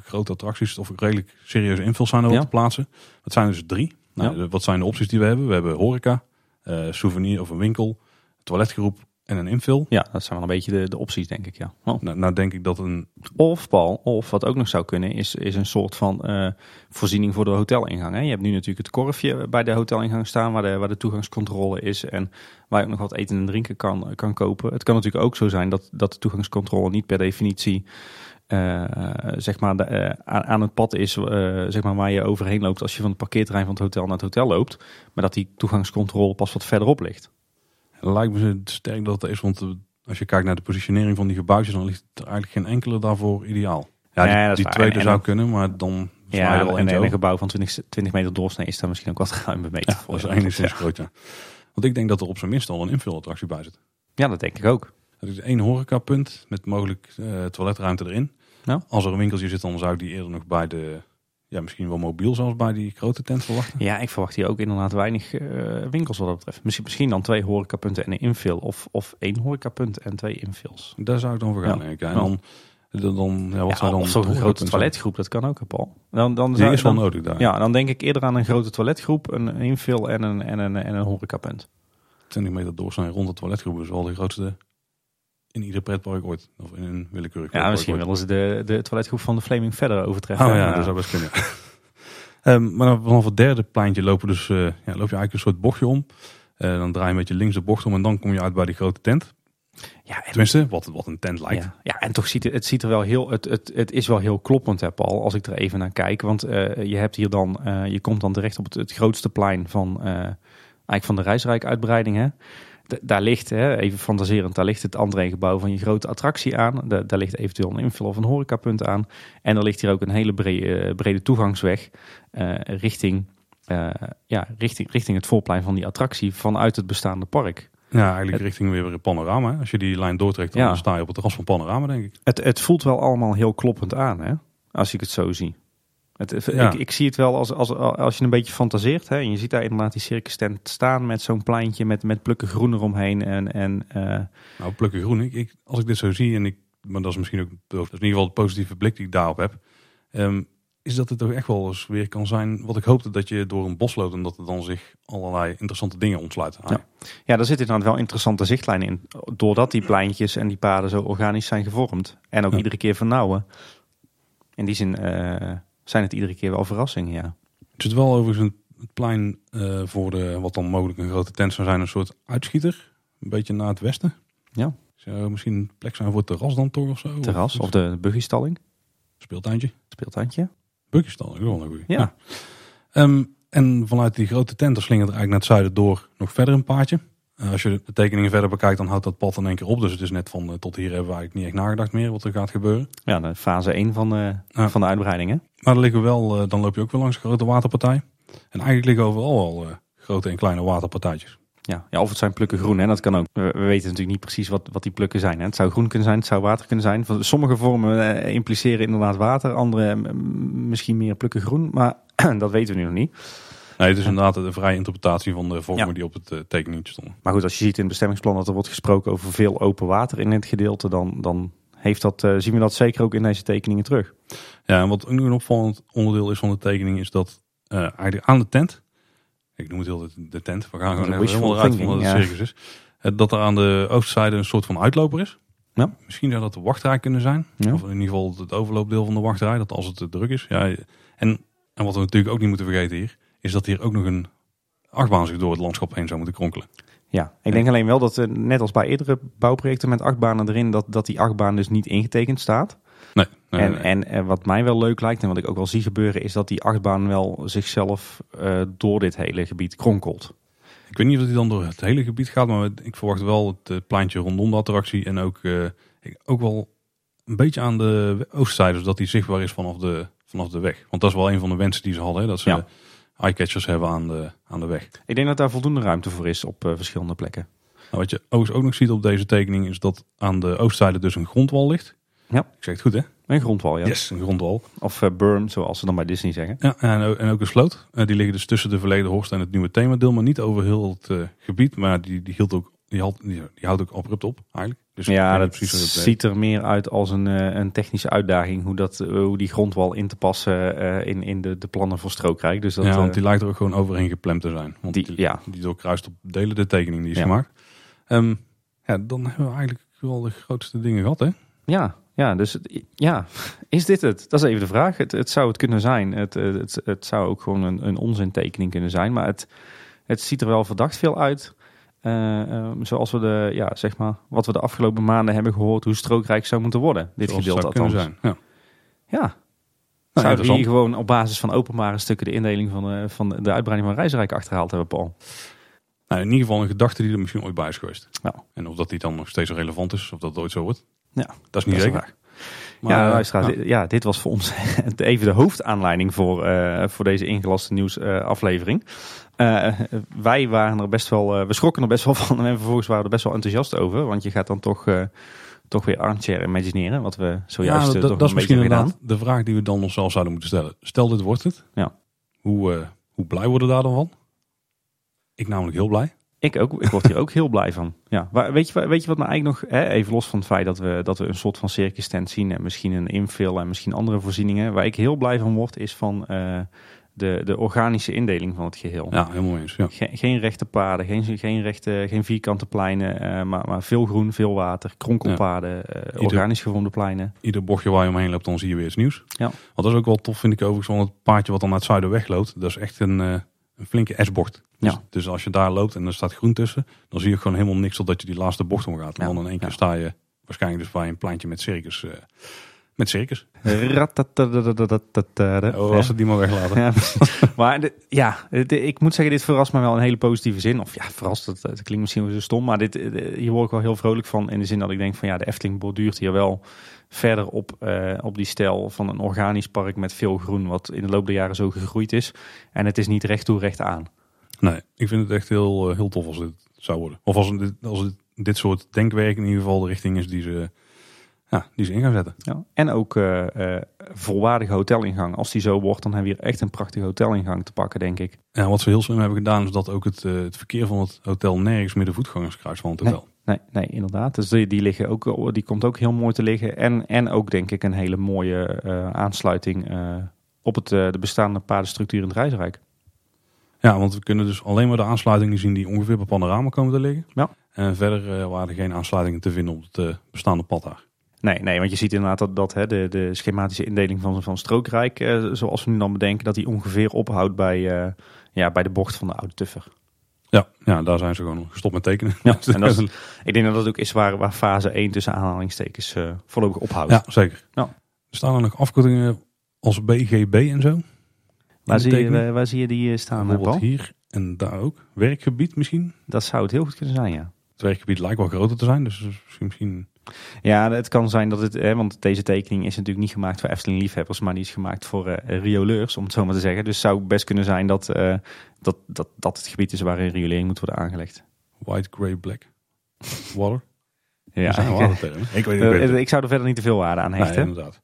grote attracties of redelijk serieuze invuls zijn er Ja. te plaatsen. Dat zijn dus drie. Nou, Ja. Wat zijn de opties die we hebben? We hebben horeca, eh, souvenir of een winkel, toiletgroep en een invul. Ja, dat zijn wel een beetje de, de opties denk ik, ja. Oh. Nou, nou denk ik dat een... Of Paul, of wat ook nog zou kunnen, is, is een soort van eh, voorziening voor de hotelingang. Hè. Je hebt nu natuurlijk het korfje bij de hotelingang staan, waar de, waar de toegangscontrole is en waar je ook nog wat eten en drinken kan, kan kopen. Het kan natuurlijk ook zo zijn dat, dat de toegangscontrole niet per definitie eh, zeg maar de, eh, aan, aan het pad is zeg maar waar je overheen loopt als je van het parkeerterrein van het hotel naar het hotel loopt. Maar dat die toegangscontrole pas wat verderop ligt. Lijkt me sterk dat het is, want eh, als je kijkt naar de positionering van die gebouwtjes, dan ligt er eigenlijk geen enkele daarvoor ideaal. Ja, die, Nee, tweede En- en zou dan- kunnen, maar dan er Ja, wel een gebouw van 20, 20 meter doorsnee is daar misschien ook wat <laughs> ruim meter Ja, voor. dat is enigszins groot, ja. Want ik denk dat er op zijn minst al een invulattractie bij zit. Ja, dat denk ik ook. Dat is één horecapunt met mogelijk eh, toiletruimte erin. Ja. Als er een winkeltje zit, dan zou ik die eerder nog bij de, ja, misschien wel mobiel zelfs bij die grote tent verwachten. Ja, ik verwacht hier ook inderdaad weinig eh, winkels wat dat betreft. Misschien, misschien dan twee horecapunten en een infill. Of, of één horecapunt en twee infills. Daar zou ik dan voor gaan, Ja. En dan Dan, dan, ja, wat Ja, zou dan of zo'n grote zijn? toiletgroep, dat kan ook, Paul. Dan, dan, Die zou- is wel dan- nodig daar. Ja, dan denk ik eerder aan een grote toiletgroep, een infill en een, en een, en een horecapunt. 20 meter doorsnee rond de toiletgroep is wel de grootste in ieder pretpark ooit. Of in een willekeurig Ja, misschien ooit. willen ze de, de toiletgroep van de Flaming verder overtreffen. Oh ja, dat zou best kunnen. <laughs> Ehm, maar dan vanaf het derde pleintje lopen dus, eh, ja, loop je eigenlijk een soort bochtje om. Eh, dan draai je een beetje links de bocht om en dan kom je uit bij die grote tent. ja, en Tenminste, wat, wat een tent lijkt. Ja, ja, en toch ziet het, het ziet er wel heel, het, het, het is wel heel kloppend, hè, Paul, als ik er even naar kijk. Want eh, je hebt hier dan, je komt dan terecht op het, het grootste plein van, eigenlijk van de reisrijk-uitbreiding. Hè. Daar ligt, hè, even fantaserend, daar ligt het André-gebouw van je grote attractie aan. Da- daar ligt eventueel een invul of een horecapunt aan. En er ligt hier ook een hele brede, brede toegangsweg eh, richting, eh, ja, richting, richting het voorplein van die attractie vanuit het bestaande park. Ja, eigenlijk richting weer een panorama. Als je die lijn doortrekt, dan Ja. sta je op het terras van panorama, denk ik. Het, het voelt wel allemaal heel kloppend aan, hè? als ik het zo zie. Het, Ja. ik, ik zie het wel als, als, als je een beetje fantaseert. Hè, en je ziet daar inderdaad die circus tent staan met zo'n pleintje met, met plukken groen eromheen. En, en eh, Nou, plukken groen. Ik, ik, als ik dit zo zie, en ik, maar dat is misschien ook dat is in ieder geval de positieve blik die ik daarop heb. ehm, is dat het toch echt wel eens weer kan zijn wat ik hoopte dat je door een bos loopt en dat er dan zich allerlei interessante dingen ontsluiten. Ja. ja, daar zit inderdaad wel interessante zichtlijnen in. Doordat die pleintjes en die paden zo organisch zijn gevormd. En ook Ja. iedere keer vernauwen. In die zin eh, zijn het iedere keer wel verrassingen, ja. Er zit wel overigens een het plein eh, voor de, wat dan mogelijk een grote tent zou zijn, een soort uitschieter. Een beetje naar het westen. Ja. Zou misschien een plek zijn voor het terras dan toch of zo? Terras Of of de buggystalling, speeltuintje. speeltuintje. Is wel een goeie. Ja. Ehm, en vanuit die grote tent slingert er eigenlijk naar het zuiden door nog verder een paadje. Eh, als je de tekeningen verder bekijkt, dan houdt dat pad in één keer op. Dus het is net van eh, tot hier hebben we eigenlijk niet echt nagedacht meer wat er gaat gebeuren. Ja, de fase 1 van de, Ja. van de uitbreiding, hè? Maar er liggen wel, eh, dan loop je ook wel langs een grote waterpartij. En eigenlijk liggen overal wel eh, grote en kleine waterpartijtjes. Ja, ja, of het zijn plukken groen, hè? dat kan ook. We, we weten natuurlijk niet precies wat, wat die plukken zijn. Hè? Het zou groen kunnen zijn, het zou water kunnen zijn. Sommige vormen eh, impliceren inderdaad water, andere misschien meer plukken groen. Maar <clears throat> dat weten we nu nog niet. Nee, het is inderdaad een vrije interpretatie van de vormen Ja. die op het eh, tekeningetje stonden. Maar goed, als je ziet in het bestemmingsplan dat er wordt gesproken over veel open water in het gedeelte, dan, dan heeft dat, eh, zien we dat zeker ook in deze tekeningen terug. Ja, en wat ook nog een opvallend onderdeel is van de tekening is dat eh, eigenlijk aan de tent, ik noem het heel de, de tent, we gaan gewoon helemaal eruit van wat het ja. circus is. Eh, dat er aan de oostzijde een soort van uitloper is. Ja. Misschien zou dat de wachtrij kunnen zijn. Ja. Of in ieder geval het overloopdeel van de wachtrij, dat als het te druk is. Ja, en, en wat we natuurlijk ook niet moeten vergeten hier, is dat hier ook nog een achtbaan zich door het landschap heen zou moeten kronkelen. Ja, ik denk alleen wel dat, eh, net als bij eerdere bouwprojecten met achtbanen erin, dat, dat die achtbaan dus niet ingetekend staat. Nee, nee, en nee. en eh, wat mij wel leuk lijkt en wat ik ook wel zie gebeuren, is dat die achtbaan wel zichzelf eh, door dit hele gebied kronkelt. Ik weet niet of hij dan door het hele gebied gaat, maar ik verwacht wel het pleintje rondom de attractie. En ook, ook wel een beetje aan de oostzijde, zodat die zichtbaar is vanaf de, vanaf de weg. Want dat is wel een van de wensen die ze hadden, hè, dat ze Ja. Eyecatchers hebben aan de, aan de weg. Ik denk dat daar voldoende ruimte voor is op eh, verschillende plekken. Nou, wat je ook nog ziet op deze tekening is dat aan de oostzijde dus een grondwal ligt. Ja. Ik zeg het goed hè? Een grondwal, ja. Yes, een grondwal. Of eh, berm, zoals ze dan bij Disney zeggen. Ja, en, ook- en ook een sloot. Eh, die liggen dus tussen de verleden Horst en het nieuwe themadeel, maar niet over heel het gebied. Maar die, die, hield ook, die, houdt, die, die houdt ook abrupt op eigenlijk. Dus Ja, dat ziet er meer uit als een, eh, een technische uitdaging. Hoe, dat, eh, hoe die grondwal in te passen eh, in, in de, de plannen voor Strookrijk. Dus dat, ja, want die lijkt er ook gewoon overheen geplemd te zijn. Want Die- die, ja. die doorkruist op delen de tekening die is Ja. gemaakt. Ehm, ja, dan hebben we eigenlijk wel de grootste dingen gehad, hè? ja, ja, dus het- ja, is dit het? Dat is even de vraag. Het, het zou het kunnen zijn. Het, het, het zou ook gewoon een, een onzintekening kunnen zijn. Maar het, het ziet er wel verdacht veel uit. Eh, ehm, zoals we de, ja, zeg maar, wat we de afgelopen maanden hebben gehoord, hoe strookrijk zou moeten worden. Dit Zoals gedeelte althans. zijn. Ja. Ja, Nou, Zouden we hier gewoon op basis van openbare stukken de indeling van, de, van de uitbreiding van Reisrijk achterhaald hebben, Paul? Nou, in ieder geval een gedachte die er misschien ooit bij is geweest. Ja. En of dat die dan nog steeds relevant is, of dat ooit zo wordt. Ja, dat is niet dat zeker. Maar, ja, eh, luisteraars, nou, dit, ja, dit was voor ons <laughs> even de hoofdaanleiding voor, eh, voor deze ingelaste nieuwsaflevering. Eh wij waren er best wel, eh, we schrokken er best wel <laughs> van en vervolgens waren we er best wel enthousiast over. Want je gaat dan toch, eh, toch weer armchair imagineren, wat we zojuist ja, dat, toch dat is misschien gedaan. inderdaad de vraag die we dan onszelf zouden moeten stellen. Stel dit wordt het. Ja. Hoe, hoe blij worden we daar dan van? Ik namelijk heel blij. Ik ook. Ik word hier ook heel blij van. Ja, weet, je, weet je wat me eigenlijk nog, hè, even los van het feit dat we, dat we een soort van circus tent zien en misschien een infill en misschien andere voorzieningen. Waar ik heel blij van word is van de, de organische indeling van het geheel. Ja, helemaal eens. Ja. Ge- geen rechte paden, geen, geen, rechte, geen vierkante pleinen, eh, maar, maar veel groen, veel water, kronkelpaden, eh, organisch gevormde pleinen. Ieder bochtje waar je omheen loopt, dan zie je weer iets nieuws. Ja. Want dat is ook wel tof, vind ik overigens, van het paardje wat dan naar het zuiden wegloopt. Dat is echt een, eh, een flinke S-bocht. Dus, Ja. dus als je daar loopt en er staat groen tussen, dan zie je gewoon helemaal niks totdat je die laatste bocht omgaat. En dan in één keer sta je waarschijnlijk dus bij een pleintje met circus. Met circus. Oh, als ze die maar weglaten. Ja, <laughs> maar de- ja, de- ik moet zeggen, dit verrast me wel in een hele positieve zin. Of ja, verrast, dat, dat klinkt misschien wel zo stom. Maar dit, hier word ik wel heel vrolijk van. In de zin dat ik denk van ja, de Efteling borduurt hier wel verder op, eh, op die stijl van een organisch park met veel groen. Wat in de loop der jaren zo gegroeid is. En het is niet recht toe, recht aan. Nee, ik vind het echt heel, eh, heel tof als dit zou worden. Of als, dit, als dit, dit soort denkwerk in ieder geval de richting is die ze, ja, die ze in gaan zetten. Ja. En ook eh, volwaardige hotelingang. Als die zo wordt, dan hebben we hier echt een prachtige hotelingang te pakken, denk ik. Ja, wat ze heel slim hebben gedaan is dat ook het, eh, het verkeer van het hotel nergens meer de voetgangers kruist van het Nee. hotel. Nee, nee, inderdaad. Dus die, die, liggen ook, die komt ook heel mooi te liggen. En, en ook denk ik een hele mooie aansluiting op het, de bestaande padenstructuur in het Reisrijk. Ja, want we kunnen dus alleen maar de aansluitingen zien die ongeveer bij panorama komen te liggen. Ja. En verder waren er geen aansluitingen te vinden op het bestaande pad daar. Nee, nee, want je ziet inderdaad dat, dat hè, de, de schematische indeling van, van Strookrijk, eh, zoals we nu dan bedenken, dat die ongeveer ophoudt bij, eh, ja, bij de bocht van de Oude Tuffer. Ja, ja, daar zijn ze gewoon gestopt met tekenen. Ja, <laughs> en dat is, ik denk dat dat ook is waar, waar fase 1 tussen aanhalingstekens eh, voorlopig ophoudt. ja, zeker. Ja. Staan er nog afkortingen als BGB en zo. waar, zie je, tekening. waar, waar zie je die eh, staan, Bijvoorbeeld Paul? hier en daar ook. Werkgebied misschien. Dat zou het heel goed kunnen zijn, ja. Het werkgebied lijkt wel groter te zijn, dus misschien... Ja, het kan zijn dat het, hè, want deze tekening is natuurlijk niet gemaakt voor Efteling liefhebbers, maar die is gemaakt voor eh rioleurs, om het zo maar te zeggen. Dus het zou best kunnen zijn dat, eh, dat, dat, dat het gebied is waar een riolering moet worden aangelegd. white, grey, black. Water. Ja, ik. Ik weet, eh, het. ik zou er verder niet te veel waarde aan Nee, hechten. inderdaad.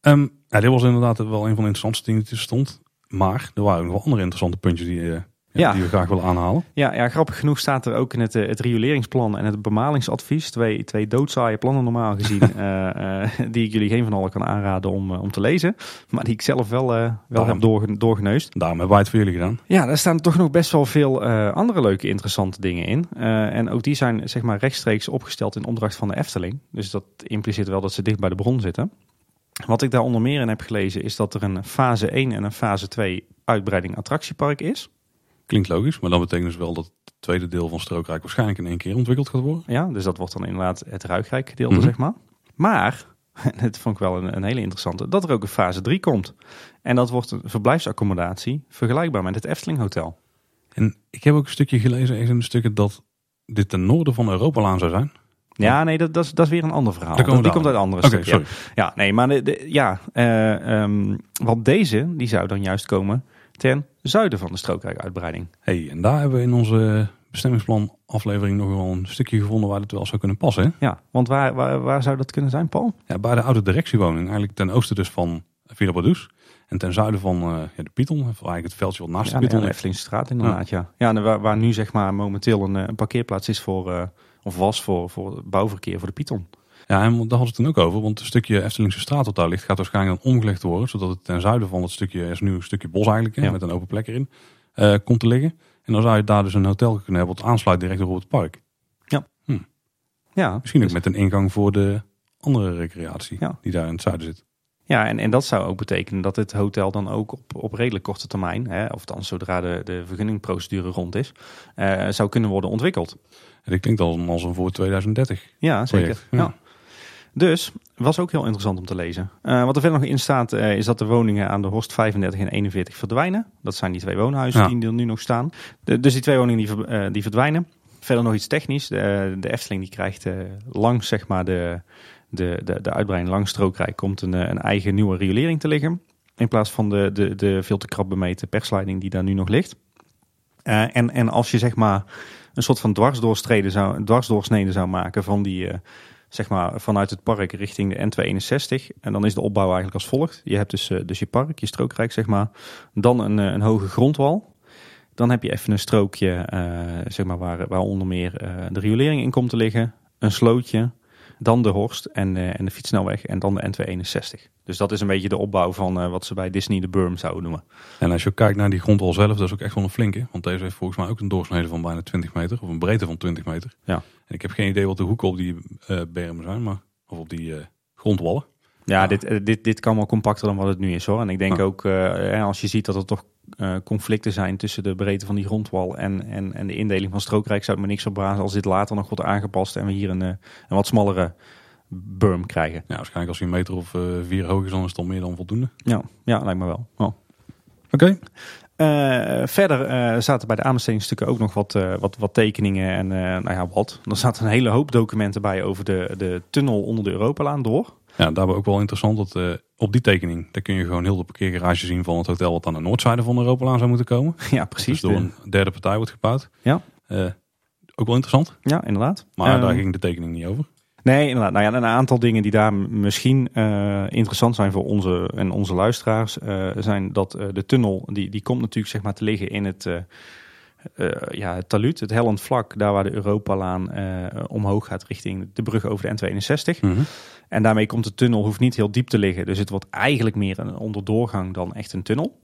Ehm, ja, dit was inderdaad wel een van de interessantste dingen die er stond. Maar er waren ook nog wel andere interessante puntjes die, eh, ja, die we graag willen aanhalen. Ja, ja, grappig genoeg staat er ook in het, eh, het rioleringsplan en het bemalingsadvies, twee, twee doodzaaie plannen normaal gezien, <laughs> eh, eh, die ik jullie geen van allen kan aanraden om, om te lezen, maar die ik zelf wel, wel heb doorge- doorgeneust. Daarom hebben wij het voor jullie gedaan. Ja, daar staan toch nog best wel veel andere leuke, interessante dingen in. En ook die zijn zeg maar rechtstreeks opgesteld in opdracht van de Efteling. Dus dat impliceert wel dat ze dicht bij de bron zitten. Wat ik daar onder meer in heb gelezen is dat er een fase 1 en een fase 2 uitbreiding attractiepark is. Klinkt logisch, maar dat betekent dus wel dat het tweede deel van Strookrijk waarschijnlijk in één keer ontwikkeld gaat worden. Ja, dus dat wordt dan inderdaad het Ruigrijk gedeelte, Mhm. zeg maar. Maar, <laughs> en het vond ik wel een, een hele interessante, dat er ook een fase 3 komt. En dat wordt een verblijfsaccommodatie vergelijkbaar met het Efteling Hotel. En ik heb ook een stukje gelezen, een van de stukken, dat dit ten noorden van Europalaan zou zijn. Ja, nee, dat, dat, is, dat is weer een ander verhaal. Komen die komt uit andere stukken. sorry. Ja, nee, maar de, de- ja, ehm, want deze, die zou dan juist komen ten zuiden van de Strookrijk-uitbreiding. Hey, en daar hebben we in onze bestemmingsplan aflevering nog wel een stukje gevonden waar het wel zou kunnen passen. hè? Ja, want waar, waar, waar zou dat kunnen zijn, Paul? Ja, bij de oude directiewoning, eigenlijk ten oosten dus van Villa. En ten zuiden van eh, ja, de Python, of eigenlijk het veldje wat naast Ja, de Python de inderdaad, ja. Ja, en waar, waar nu zeg maar momenteel een, eh, een parkeerplaats is voor, eh, of was voor, voor bouwverkeer voor de Python. Ja, en daar hadden we het toen ook over, want het stukje Eftelingse straat wat daar ligt gaat waarschijnlijk dan omgelegd worden, zodat het ten zuiden van het stukje, is nu een stukje bos eigenlijk, hè, Ja. met een open plek erin, eh, komt te liggen. En dan zou je daar dus een hotel kunnen hebben wat aansluit direct op het park. Ja, Misschien ook met een ingang voor de andere recreatie Ja. die daar in het zuiden zit. Ja, en, en dat zou ook betekenen dat het hotel dan ook op, op redelijk korte termijn, hè, of dan zodra de, de vergunningprocedure rond is, eh, zou kunnen worden ontwikkeld. En dat klinkt als, als een voor 2030 Ja, zeker. Ja. Dus, was ook heel interessant om te lezen. Eh, wat er verder nog in staat, eh, is dat de woningen aan de Horst 35 en 41 verdwijnen. Dat zijn die twee woonhuizen Ja. die er nu nog staan. De- dus die twee woningen die, eh, die verdwijnen. Verder nog iets technisch. De, de Efteling die krijgt langs zeg maar, de, de, de, de uitbreiding langs Strookrijk komt een, een eigen nieuwe riolering te liggen. In plaats van de, de, de veel te krap bemeten persleiding die daar nu nog ligt. En, en als je zeg maar een soort van dwarsdoorstreden zou, dwarsdoorsnede zou maken van die, zeg maar vanuit het park richting de N261. En dan is de opbouw eigenlijk als volgt. Je hebt dus, eh, dus je park, je strookrijk zeg maar. Dan een, eh, een hoge grondwal. Dan heb je even een strookje, eh, zeg maar, waar, waar onder meer de riolering in komt te liggen. Een slootje, dan de Horst en, eh, en de fietssnelweg en dan de N261. Dus dat is een beetje de opbouw van eh, wat ze bij Disney de berm zouden noemen. En als je kijkt naar die grondwal zelf, dat is ook echt wel een flinke. Want deze heeft volgens mij ook een doorsnede van bijna 20 meter. Of een breedte van 20 meter. Ja. En ik heb geen idee wat de hoeken op die eh bermen zijn. Maar, of op die grondwallen. Ja, Ja. Dit, dit, dit kan wel compacter dan wat het nu is hoor. En ik denk Ja. ook, als je ziet dat er toch eh, conflicten zijn tussen de breedte van die grondwal en, en, en de indeling van strookrijk, zou het me niks verbazen als dit later nog wordt aangepast en we hier een, eh, een wat smallere berm krijgen. Ja, waarschijnlijk als hij een meter of eh, vier hoog is, dan is het al meer dan voldoende. Ja, ja lijkt me wel. Ja. Oké. Verder zaten bij de aanbestedingsstukken ook nog wat, wat, wat tekeningen en nou ja, wat. Er zaten een hele hoop documenten bij over de, de tunnel onder de Europalaan door. Ja, daarbij ook wel interessant dat op die tekening, daar kun je gewoon heel de parkeergarage zien van het hotel wat aan de noordzijde van de Europalaan zou moeten komen. <laughs> ja, precies. Dus door een derde partij wordt gebouwd. Ja. Eh, ook wel interessant, ja, inderdaad. maar daar ging de tekening niet over. Nee, inderdaad. Nou ja, een aantal dingen die daar misschien eh, interessant zijn voor onze en onze luisteraars, eh, zijn dat de tunnel, die, die komt natuurlijk zeg maar te liggen in het, eh ja, het taluut, het hellend vlak, daar waar de Europalaan eh, omhoog gaat richting de brug over de N62. Mhm. En daarmee komt de tunnel, hoeft niet heel diep te liggen, dus het wordt eigenlijk meer een onderdoorgang dan echt een tunnel.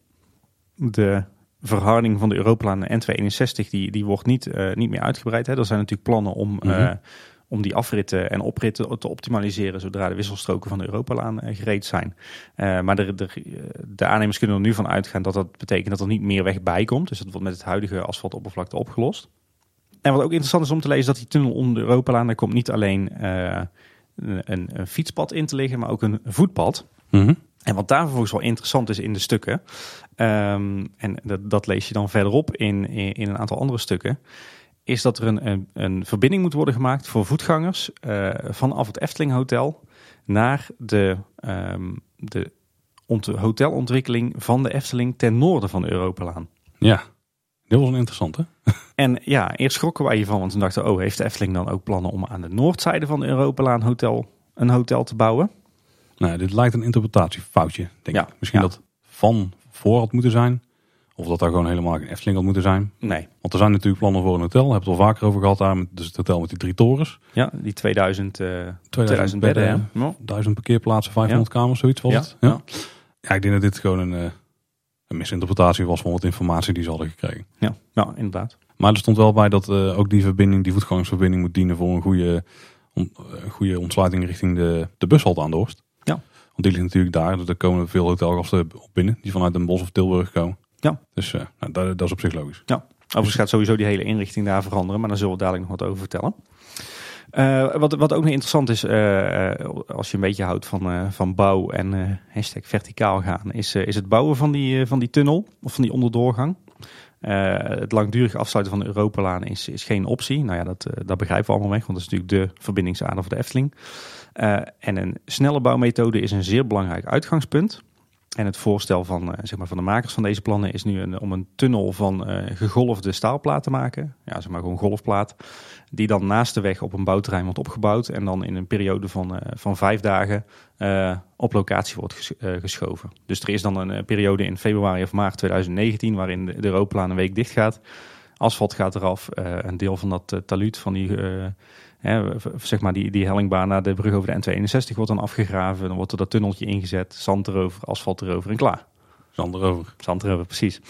De verharding van de Europalaan N261 die, die wordt niet, eh, niet meer uitgebreid. Hè. Er zijn natuurlijk plannen om, Mhm. Om die afritten en opritten te optimaliseren zodra de wisselstroken van de Europalaan eh, gereed zijn. Eh, maar de, de, de aannemers kunnen er nu van uitgaan dat dat betekent dat er niet meer weg bij komt. Dus dat wordt met het huidige asfaltoppervlakte opgelost. En wat ook interessant is om te lezen, dat die tunnel onder de Europalaan, daar komt niet alleen eh, een, een fietspad in te liggen, maar ook een voetpad. Mhm. En wat daar vervolgens wel interessant is in de stukken, ehm, en dat, dat lees je dan verderop in, in, in een aantal andere stukken, is dat er een, een, een verbinding moet worden gemaakt voor voetgangers eh, vanaf het Efteling Hotel naar de, ehm, de ont- hotelontwikkeling van de Efteling ten noorden van de Europalaan. Ja, dit was een interessante. <laughs> En ja, eerst schrokken wij hiervan, want toen dachten we, oh, heeft de Efteling dan ook plannen om aan de noordzijde van de Europalaan hotel een hotel te bouwen? Nou, dit lijkt een interpretatiefoutje, denk Ja, ik. Misschien ja. dat van voor had moeten zijn. Of dat daar gewoon helemaal geen Efteling had moeten zijn. Nee. Want er zijn natuurlijk plannen voor een hotel. Daar hebben we het al vaker over gehad daar. Met, dus het hotel met die drie torens. Ja, die 2000, eh 2000 2000 bedden. Ja. 1000 parkeerplaatsen, 500 kamers, zoiets was Ja, het. Ja. ja. Ik denk dat dit gewoon een, eh, een misinterpretatie was van wat informatie die ze hadden gekregen. Ja, ja, inderdaad. Maar er stond wel bij dat eh, ook die verbinding, die voetgangersverbinding moet dienen voor een goede, on- eh, een goede ontsluiting richting de, de bushalte aan de Horst. Ja. Want die ligt natuurlijk daar. Dus daar komen veel hotelgasten op binnen die vanuit Den Bosch of Tilburg komen. Ja. Dus eh, nou, dat, dat is op zich logisch. Overigens gaat sowieso die hele inrichting daar veranderen, maar daar zullen we dadelijk nog wat over vertellen. Eh, wat, wat ook nog interessant is, eh, als je een beetje houdt van, van bouw en hashtag verticaal gaan, is, is het bouwen van die, van die tunnel of van die onderdoorgang. Het langdurig afsluiten van de Europalaan is, is geen optie. Nou ja, dat, dat begrijpen we allemaal weg, want dat is natuurlijk de verbindingsader voor de Efteling. En een snelle bouwmethode is een zeer belangrijk uitgangspunt. En het voorstel van, eh, zeg maar van de makers van deze plannen is nu om een tunnel van eh, gegolfde staalplaat te maken. Ja, zeg maar gewoon golfplaat. Die dan naast de weg op een bouwterrein wordt opgebouwd. En dan in een periode van, eh, van vijf dagen op locatie wordt ges- geschoven. Dus er is dan een periode in februari of maart 2019 waarin de, de een week dicht gaat. Asfalt gaat eraf. een deel van dat taluut van die... Hè, zeg maar die, die hellingbaan naar de brug over de N261 wordt dan afgegraven. Dan wordt er dat tunneltje ingezet, zand erover, asfalt erover en klaar. Zand erover. Zand erover, precies.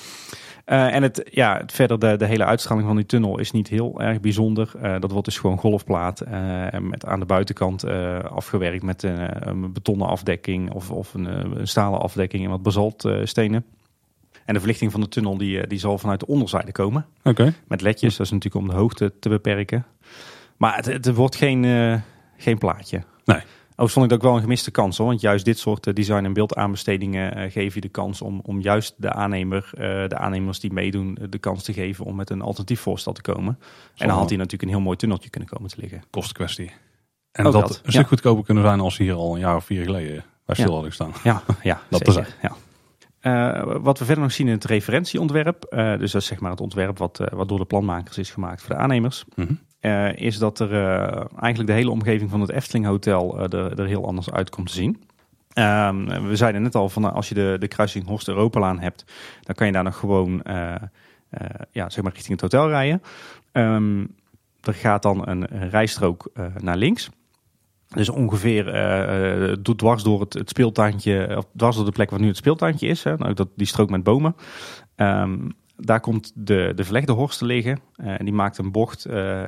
Eh, en het, ja, het verder de, de hele uitstraling van die tunnel is niet heel erg bijzonder. Eh, dat wordt dus gewoon golfplaat eh, met aan de buitenkant afgewerkt met een, een betonnen afdekking of, of een, een stalen afdekking en wat basaltstenen. en de verlichting van de tunnel die, die zal vanuit de onderzijde komen. Oké. Met ledjes, dat is natuurlijk om de hoogte te beperken. Maar het, het wordt geen, eh, geen plaatje. Nee. Overigens vond ik dat ook wel een gemiste kans. Hoor, want juist dit soort eh, design- en beeldaanbestedingen eh, geven je de kans om, om juist de aannemer, de aannemers die meedoen, de kans te geven om met een alternatief voorstel te komen. En dan had hij natuurlijk een heel mooi tunneltje kunnen komen te liggen. Kostenkwestie. En Ook dat, dat, een ja. stuk goedkoper kunnen zijn als hier al een jaar of vier geleden bij stil Ja. hadden gestaan. Ja, <laughs> ja Dat zeker. Ja. Wat we verder nog zien in het referentieontwerp, dus dat is zeg maar het ontwerp wat, wat door de planmakers is gemaakt voor de aannemers, Mhm. Eh, is dat er eh, eigenlijk de hele omgeving van het Efteling Hotel eh, er, er heel anders uit komt te zien. Ehm, we zeiden net al, van, als je de, de kruising Horst Europalaan hebt, dan kan je daar nog gewoon ja, zeg maar richting het hotel rijden. Ehm, er gaat dan een, rijstrook naar links. Dus ongeveer uh, dwars door het, speeltuintje, of dwars door de plek waar nu het speeltuintje is. Hè, nou, dat, die strook met bomen. Um, daar komt de, de verlegde horst te liggen. Uh, en die maakt een bocht uh,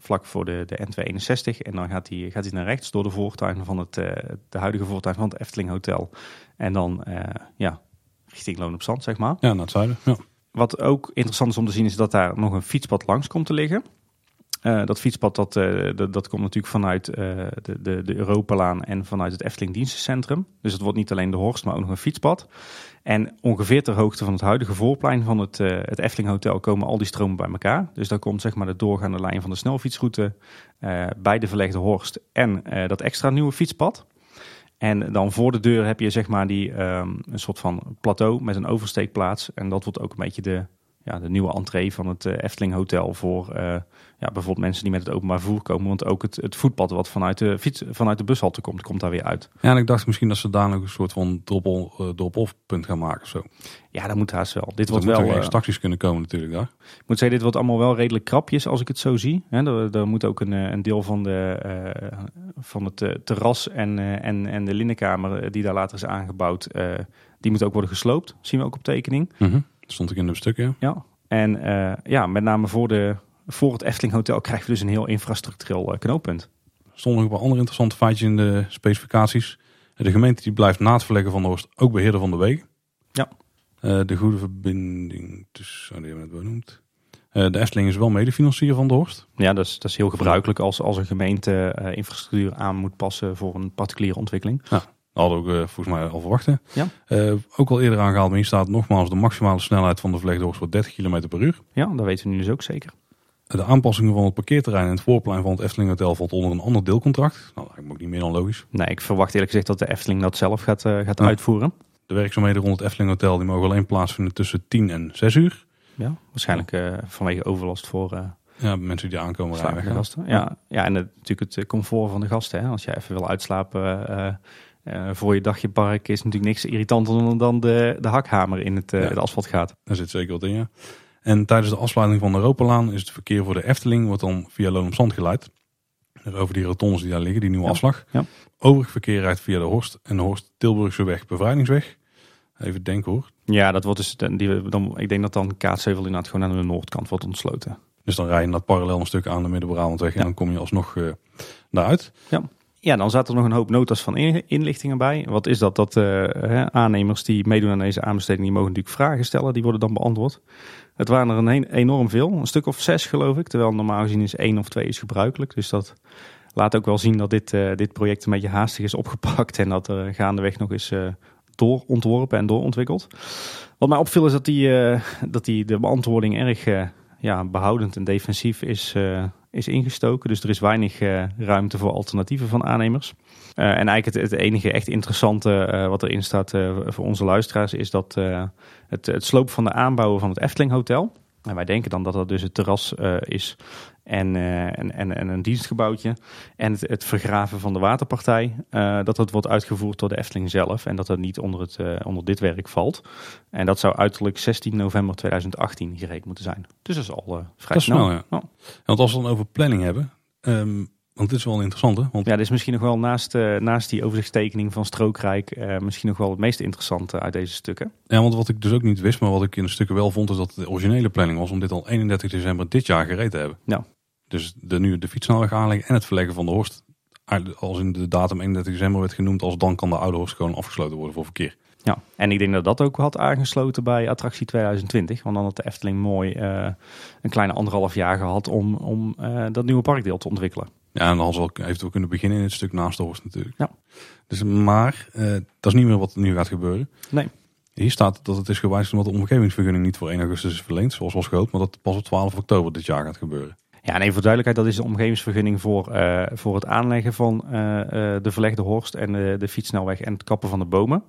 vlak voor de, de N261. En dan gaat hij gaat naar rechts door de voortuin van het, de huidige voortuin van het Efteling Hotel. En dan ja, richting Loon op Zand, zeg maar. Ja, naar het zuiden. Ja. Wat ook interessant is om te zien, is dat daar nog een fietspad langs komt te liggen. Uh, dat fietspad dat, uh, dat, dat, komt natuurlijk vanuit uh, de, de, de Europalaan en vanuit het Efteling Dienstencentrum. Dus het wordt niet alleen de Horst, maar ook nog een fietspad. En ongeveer ter hoogte van het huidige voorplein van het, het Efteling Hotel komen al die stromen bij elkaar. Dus daar komt zeg maar de doorgaande lijn van de snelfietsroute bij de verlegde Horst en dat extra nieuwe fietspad. En dan voor de deur heb je zeg maar die, um, een soort van plateau met een oversteekplaats. En dat wordt ook een beetje de, ja, de nieuwe entree van het Efteling Hotel voor ja, bijvoorbeeld mensen die met het openbaar vervoer komen. Want ook het, het voetpad wat vanuit de, fiets, vanuit de bushalte komt, komt daar weer uit. Ja, en ik dacht misschien dat ze daar nog een soort van drop-off punt gaan maken. Zo. Ja, dat moet haast wel. Dit dus wordt wel. Er uh, kunnen komen natuurlijk daar. Ik moet zeggen, dit wordt allemaal wel redelijk krapjes als ik het zo zie. He, er, er, moet ook een, een deel van, de, van het terras en, en, en de linnenkamer die daar later is aangebouwd, die moet ook worden gesloopt. zien we ook op tekening. Mm -hmm. Stond ik in de stukken. Ja, en ja, met name voor de, voor het Efteling Hotel krijgen we dus een heel infrastructureel eh, knooppunt. Er stonden nog wel andere interessante feitjes in de specificaties. De gemeente die blijft na het verleggen van de Horst ook beheerder van de wegen. Ja. Uh, de goede verbinding tussen, oh, die hebben we net benoemd. Uh, de Efteling is wel medefinancier van de Horst. Ja, dat is, dat is heel gebruikelijk als, als een gemeente uh, infrastructuur aan moet passen voor een particuliere ontwikkeling. Ja, hadden we ook volgens mij al verwachten. Ja. ook al eerder aangehaald, maar hier staat nogmaals de maximale snelheid van de verlegde Horst wordt 30 km per uur. Ja, dat weten we nu dus ook zeker. De aanpassingen van het parkeerterrein en het voorplein van het Efteling Hotel valt onder een ander deelcontract. Nou, dat lijkt me ook niet meer dan logisch. Nee, ik verwacht eerlijk gezegd dat de Efteling dat zelf gaat, uh, gaat uitvoeren. De werkzaamheden rond het Efteling Hotel die mogen alleen plaatsvinden tussen 10 en 6 uur. Ja, waarschijnlijk uh, vanwege overlast voor uh, ja, mensen die aankomen rijden. Gasten. Ja, ja, en het, natuurlijk het comfort van de gasten. Hè. Als je even wil uitslapen voor je dagje park is natuurlijk niks irritanter dan de, de hakhamer in het, ja. het asfalt gaat. Daar zit zeker wat in, ja. En tijdens de afsluiting van de Europalaan is het verkeer voor de Efteling wordt dan via Loon op Zand geleid. Dus over die rotondes die daar liggen, die nieuwe afslag. Ja. Overig verkeer rijdt via de Horst en de Horst Tilburgse weg, bevrijdingsweg. Even denken hoor. Ja, dat wordt dus, die, dan, ik denk dat dan Kaatsheuvel inderdaad gewoon aan de noordkant wordt ontsloten. Dus dan rij je dat parallel een stuk aan de Midden-Brabantweg en dan kom je alsnog uh, daaruit. Ja. Ja, dan zaten er nog een hoop notas van inlichtingen bij. Wat is dat? Dat uh, aannemers die meedoen aan deze aanbesteding, die mogen natuurlijk vragen stellen. Die worden dan beantwoord. Het waren er een enorm veel. Een stuk of zes geloof ik. Terwijl normaal gezien is één of twee is gebruikelijk. Dus dat laat ook wel zien dat dit, uh, dit project een beetje haastig is <laughs> opgepakt. En dat er gaandeweg nog eens uh, doorontworpen en doorontwikkeld. Wat mij opviel is dat, die, dat die, de beantwoording erg ja, behoudend en defensief is, is ingestoken. Dus er is weinig ruimte voor alternatieven van aannemers. Uh, en eigenlijk het, het, enige echt interessante wat erin staat voor onze luisteraars is dat het, het sloop van de aanbouwen van het Efteling Hotel. En wij denken dan dat dat dus het terras is en, en, en, en, een dienstgebouwtje. En het, het vergraven van de waterpartij, dat dat wordt uitgevoerd door de Efteling zelf. En dat dat niet onder, het, onder dit werk valt. En dat zou uiterlijk 16 november 2018 gereed moeten zijn. Dus dat is al vrij dat snel. snel ja. Oh. Want als we dan over planning hebben... Um want dit is wel interessant, hè? Want... Ja, dit is misschien nog wel naast, uh, naast die overzichtstekening van Strookrijk... Uh, misschien nog wel het meest interessante uit deze stukken. Ja, want wat ik dus ook niet wist, maar wat ik in de stukken wel vond... is dat de originele planning was om dit al 31 december dit jaar gereed te hebben. Ja. Dus de, nu de fietsnelweg aanleggen en het verleggen van de Horst... als in de datum 31 december werd genoemd... als dan kan de oude Horst gewoon afgesloten worden voor verkeer. Ja, en ik denk dat dat ook had aangesloten bij attractie 2020. Want dan had de Efteling mooi uh, een kleine anderhalf jaar gehad om, om dat nieuwe parkdeel te ontwikkelen. Ja, en dan zal ik eventueel kunnen beginnen in het stuk naast de Horst natuurlijk. Ja. Dus, maar uh, dat is niet meer wat er nu gaat gebeuren. Nee. Hier staat dat het is gewijzigd omdat de omgevingsvergunning niet voor 1 augustus is verleend, zoals was gehoopt, maar dat pas op 12 oktober dit jaar gaat gebeuren. Ja, en even voor duidelijkheid, dat is de omgevingsvergunning voor, uh, voor het aanleggen van uh, de verlegde horst en de, de fietssnelweg en het kappen van de bomen.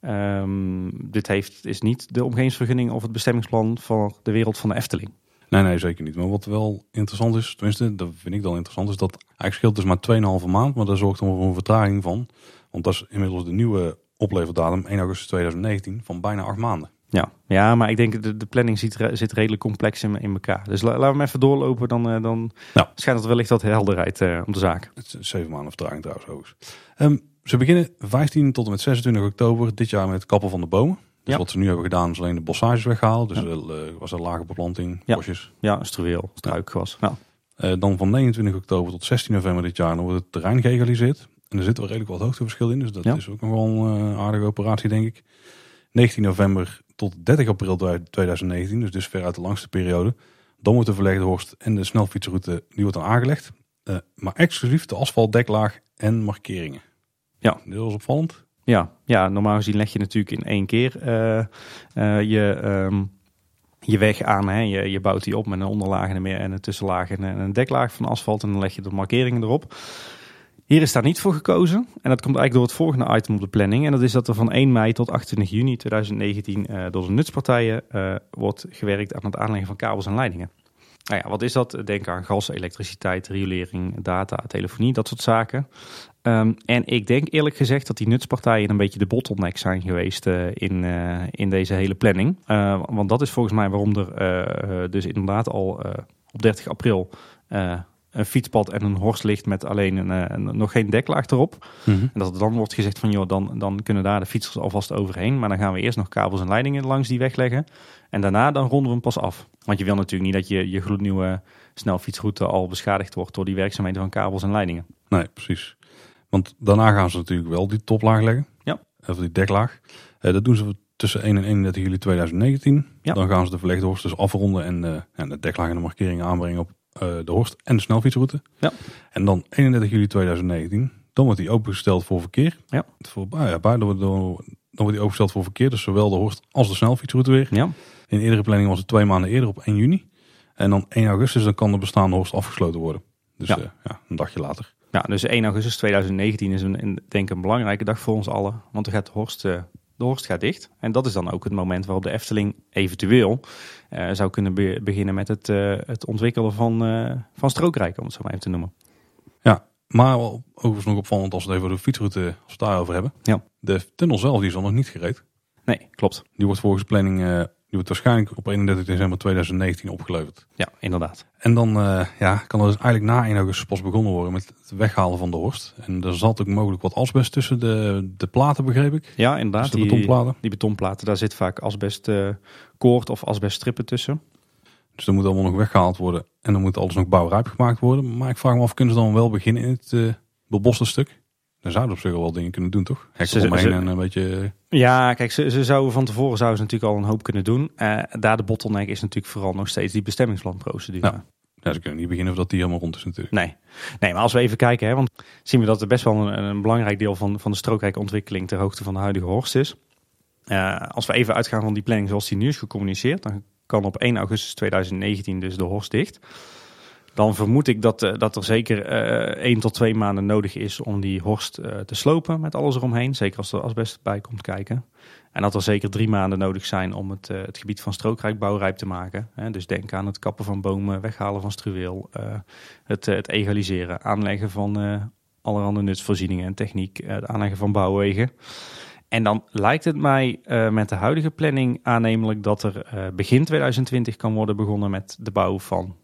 Um, dit heeft, is niet de omgevingsvergunning of het bestemmingsplan voor de wereld van de Efteling. Nee, nee, zeker niet. Maar wat wel interessant is, tenminste, dat vind ik dan interessant, is dat eigenlijk scheelt dus maar 2,5 maand, maar daar zorgt dan voor een vertraging van. Want dat is inmiddels de nieuwe opleverdatum, 1 augustus 2019, van bijna 8 maanden. Ja, ja maar ik denk de, de planning zit, zit redelijk complex in, in elkaar. Dus laten we hem even doorlopen, dan, uh, dan schijnt het wellicht wat helderheid uh, om de zaak. Het is zeven maanden vertraging trouwens hoogst. Um, ze beginnen 15 tot en met 26 oktober dit jaar met het kappen van de bomen. Dus Ja. wat ze nu hebben gedaan is alleen de bossages weggehaald. Dus er was een lage beplanting, Ja. bosjes. Ja, struweel, struikgewas. Ja. Eh, dan van 29 oktober tot 16 november dit jaar dan wordt het terrein geëgaliseerd. En er zit wel redelijk wat hoogteverschil in. Dus dat Ja. is ook nog wel een eh, aardige operatie denk ik. 19 november tot 30 april 2019. Dus dus ver uit de langste periode. Dan wordt de verlegde horst en de snelfietsroute die wordt dan aangelegd. Eh, maar exclusief de asfaltdeklaag en markeringen. Ja. Dit was opvallend. Ja, ja, normaal gezien leg je natuurlijk in één keer eh, eh, je, ehm, je weg aan. Hè. Je, je bouwt die op met een onderlaag en een, een tussenlaag en een deklaag van asfalt. En dan leg je de markeringen erop. Hier is daar niet voor gekozen. En dat komt eigenlijk door het volgende item op de planning. En dat is dat er van 1 mei tot 28 juni 2019 eh, door de nutspartijen wordt gewerkt aan het aanleggen van kabels en leidingen. Nou ja, wat is dat? Denk aan gas, elektriciteit, riolering, data, telefonie, dat soort zaken. Um, en ik denk eerlijk gezegd dat die nutspartijen een beetje de bottleneck zijn geweest uh, in, uh, in deze hele planning. Uh, want dat is volgens mij waarom er dus inderdaad al op 30 april een fietspad en een horst ligt met alleen een, een, nog geen deklaag erop. Mm -hmm. En dat er dan wordt gezegd van joh, dan, dan kunnen daar de fietsers alvast overheen. Maar dan gaan we eerst nog kabels en leidingen langs die weg leggen. En daarna dan ronden we hem pas af. Want je wil natuurlijk niet dat je, je gloednieuwe snelfietsroute al beschadigd wordt door die werkzaamheden van kabels en leidingen. Nee, precies. Want daarna gaan ze natuurlijk wel die toplaag leggen. Ja. Of die deklaag. Uh, dat doen ze tussen 1 en 31 juli 2019. Ja. Dan gaan ze de verlegde horst dus afronden en uh, ja, de deklaag en de markeringen aanbrengen op uh, de horst en de snelfietsroute. Ja. En dan 31 juli 2019, dan wordt die opengesteld voor verkeer. Ja. Voor, ah, ja, dan, wordt, dan wordt die opengesteld voor verkeer, dus zowel de horst als de snelfietsroute weer. Ja. In eerdere planning was het twee maanden eerder op 1 juni. En dan 1 augustus dan kan de bestaande horst afgesloten worden. Dus Ja. ja. ja, een dagje later. Ja, dus 1 augustus 2019 is een, denk ik een belangrijke dag voor ons allen. Want gaat de Horst, eh, de Horst gaat dicht. En dat is dan ook het moment waarop de Efteling eventueel eh, zou kunnen be- beginnen met het, eh, het ontwikkelen van, eh, van Strookrijk, om het zo maar even te noemen. Maar wel overigens nog opvallend als we het even over de fietsroute als we het daarover hebben. Ja. De tunnel zelf die is al nog niet gereed. Nee, klopt. Die wordt volgens de planning die wordt waarschijnlijk op 31 december 2019 opgeleverd. Ja, inderdaad. En dan eh, ja, kan er dus eigenlijk na 1 augustus pas begonnen worden met het weghalen van de horst. En er zat ook mogelijk wat asbest tussen de, de platen, begreep ik. Ja, inderdaad. Dus de betonplaten. Die betonplaten, daar zit vaak asbest eh, koord of asbeststrippen tussen. Dus dat moet allemaal nog weggehaald worden. En dan moet alles nog bouwrijp gemaakt worden. Maar ik vraag me af, kunnen ze dan wel beginnen in het eh beboste stuk? Dan zouden op zich wel dingen kunnen doen, toch? Hek Ze- eromheen ze- en een beetje... Ja, kijk, ze, ze zouden van tevoren zouden ze natuurlijk al een hoop kunnen doen. Eh, daar de bottleneck is natuurlijk vooral nog steeds die bestemmingsplanprocedure. Ja. Ja, ze kunnen niet beginnen voordat die helemaal rond is natuurlijk. Nee. nee, maar als we even kijken, hè, want zien we dat er best wel een, een belangrijk deel van, van de strookrijke ontwikkeling ter hoogte van de huidige Horst is. Eh, als we even uitgaan van die planning zoals die nu is gecommuniceerd, dan kan op 1 augustus 2019 dus de Horst dicht. Dan vermoed ik dat, eh, dat er zeker eh 1 tot 2 maanden nodig is om die Horst eh, te slopen met alles eromheen. Zeker als er asbest bij komt kijken. En dat er zeker drie maanden nodig zijn om het, het gebied van strookrijk bouwrijp te maken. Dus denk aan het kappen van bomen, weghalen van struweel, het, het egaliseren, aanleggen van allerhande nutsvoorzieningen en techniek, het aanleggen van bouwwegen. En dan lijkt het mij met de huidige planning aannemelijk dat er eh, begin 2020 kan worden begonnen met de bouw van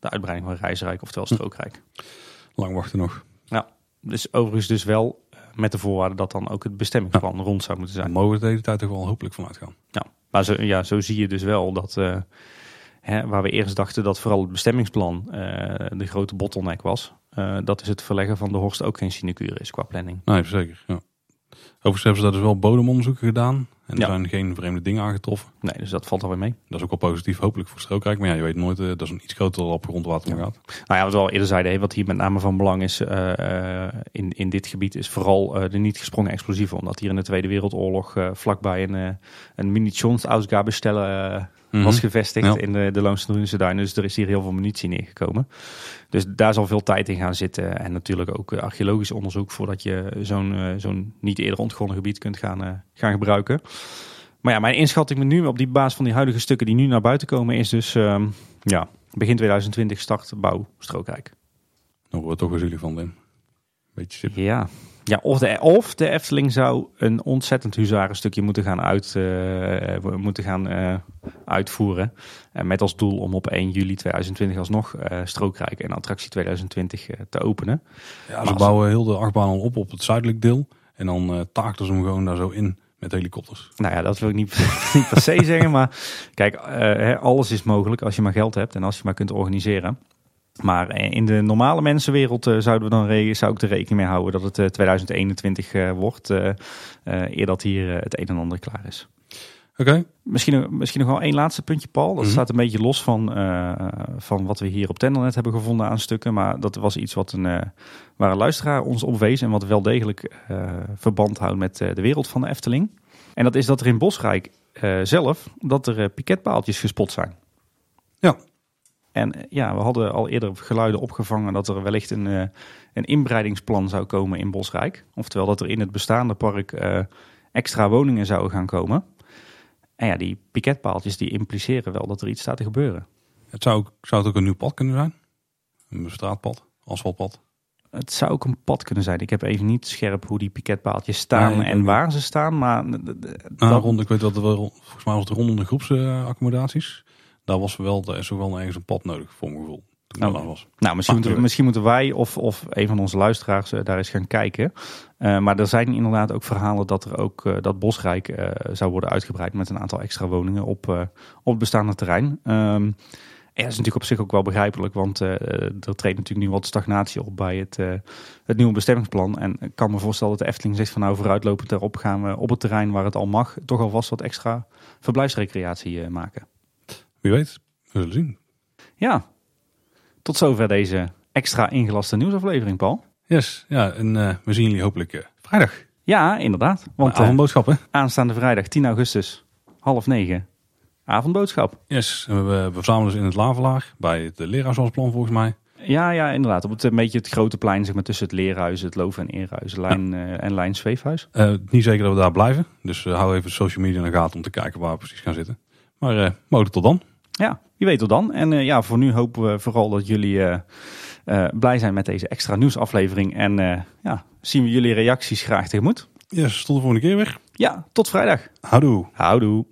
de uitbreiding van Reisrijk, oftewel Strookrijk. Lang wachten nog. Dus overigens dus wel eh, met de voorwaarde dat dan ook het bestemmingsplan rond zou moeten Daar zijn. mogen we de hele tijd toch wel hopelijk van uitgaan. Maar zo, ja, zo zie je dus wel dat eh, hè, waar we eerst dachten dat vooral het bestemmingsplan eh, de grote bottleneck was, dat is het verleggen van de Horst ook geen sinecure is qua planning. Nee, zeker. Ja. Overigens hebben ze daar dus wel bodemonderzoeken gedaan. En er Ja. zijn geen vreemde dingen aangetroffen. Nee, dus dat valt alweer mee. Dat is ook wel positief, hopelijk voor Strookrijk. Maar ja, je weet nooit, eh, dat is een iets groter op grondwater Ja. gaat. Nou ja, wat we al eerder zeiden, wat hier met name van belang is eh, eh, in, in dit gebied, is vooral de niet gesprongen explosieven. Omdat hier in de Tweede Wereldoorlog vlakbij een, een munitionsausgabestelle Mhm. was gevestigd Ja. in de, de Loonse duinen. Dus er is hier heel veel munitie neergekomen. Dus daar zal veel tijd in gaan zitten. En natuurlijk ook eh, archeologisch onderzoek voordat je zo'n eh, zo'n niet eerder ontgonnen gebied kunt gaan, eh, gaan gebruiken. Maar ja, mijn inschatting nu op die basis van die huidige stukken die nu naar buiten komen is dus ehm, ja, begin 2020 start bouw Strookrijk. Dan wordt toch eens jullie van, Wim. Beetje sip. Ja, Ja, of de, of de Efteling zou een ontzettend huzarenstukje moeten gaan, uit, uh, moeten gaan uh, uitvoeren. Uh, met als doel om op 1 juli 2020 alsnog Strookrijk en Attractie 2020 te openen. Ja, ze bouwen heel de achtbaan al op op het zuidelijk deel. En dan uh, taakten ze hem gewoon daar zo in met helikopters. Nou ja, dat wil ik niet, <laughs> niet per se zeggen. Maar kijk, alles is mogelijk als je maar geld hebt en als je maar kunt organiseren. Maar in de normale mensenwereld uh, zouden we dan zou ik er rekening mee houden dat het uh, 2021 uh, wordt. eer dat hier het een en ander klaar is. Oké. Misschien, misschien nog wel één laatste puntje, Paul. Dat staat een beetje los van, van wat we hier op Tendernet hebben gevonden aan stukken. Maar dat was iets wat een, waar een luisteraar ons opwees en wat wel degelijk verband houdt met de wereld van de Efteling. En dat is dat er in Bosrijk zelf dat er piketpaaltjes gespot zijn. Ja, en ja, we hadden al eerder geluiden opgevangen dat er wellicht een, uh, een inbreidingsplan zou komen in Bosrijk. Oftewel dat er in het bestaande park uh, extra woningen zouden gaan komen. En ja, die piketpaaltjes die impliceren wel dat er iets staat te gebeuren. Het zou, zou het ook een nieuw pad kunnen zijn? Een straatpad, asfaltpad? Het zou ook een pad kunnen zijn. Ik heb even niet scherp hoe die piketpaaltjes staan nee, en waar ze staan. Maar nou, rond, ik weet dat er wel, volgens mij was het rondom de groepsaccommodaties daar was wel, er is wel ergens een pad nodig voor mijn gevoel. Oh. was. Nou, misschien moeten, misschien moeten wij of, of een van onze luisteraars uh, daar eens gaan kijken. Uh, maar er zijn inderdaad ook verhalen dat er ook uh, dat Bosrijk zou worden uitgebreid met een aantal extra woningen op, op het bestaande terrein. Um, en dat is natuurlijk op zich ook wel begrijpelijk, want er treedt natuurlijk nu wat stagnatie op bij het, het nieuwe bestemmingsplan. En ik kan me voorstellen dat de Efteling zegt van nou vooruitlopend daarop gaan we op het terrein waar het al mag toch alvast wat extra verblijfsrecreatie maken. Wie weet, we zullen zien. Ja, tot zover deze extra ingelaste nieuwsaflevering, Paul. Yes, ja, en uh, we zien jullie hopelijk uh, vrijdag. Ja, inderdaad. Want uh, avondboodschappen. aanstaande vrijdag 10 augustus, half negen, avondboodschap. Yes, en we, verzamelen dus in het Lavelaar bij het leraarsplan volgens mij. Ja, ja, inderdaad. Op het een beetje het grote plein zeg maar, tussen het leerhuis, het Loof- en Eerhuis, Lijn ja. en Lijn Zweefhuis. niet zeker dat we daar blijven. Dus hou even social media in de gaten om te kijken waar we precies gaan zitten. Maar mogelijk tot dan. Ja, wie weet tot dan. En uh, ja, voor nu hopen we vooral dat jullie uh, uh, blij zijn met deze extra nieuwsaflevering. En ja, zien we jullie reacties graag tegemoet. Yes, tot de volgende keer weer. Ja, tot vrijdag. Houdoe. Houdoe.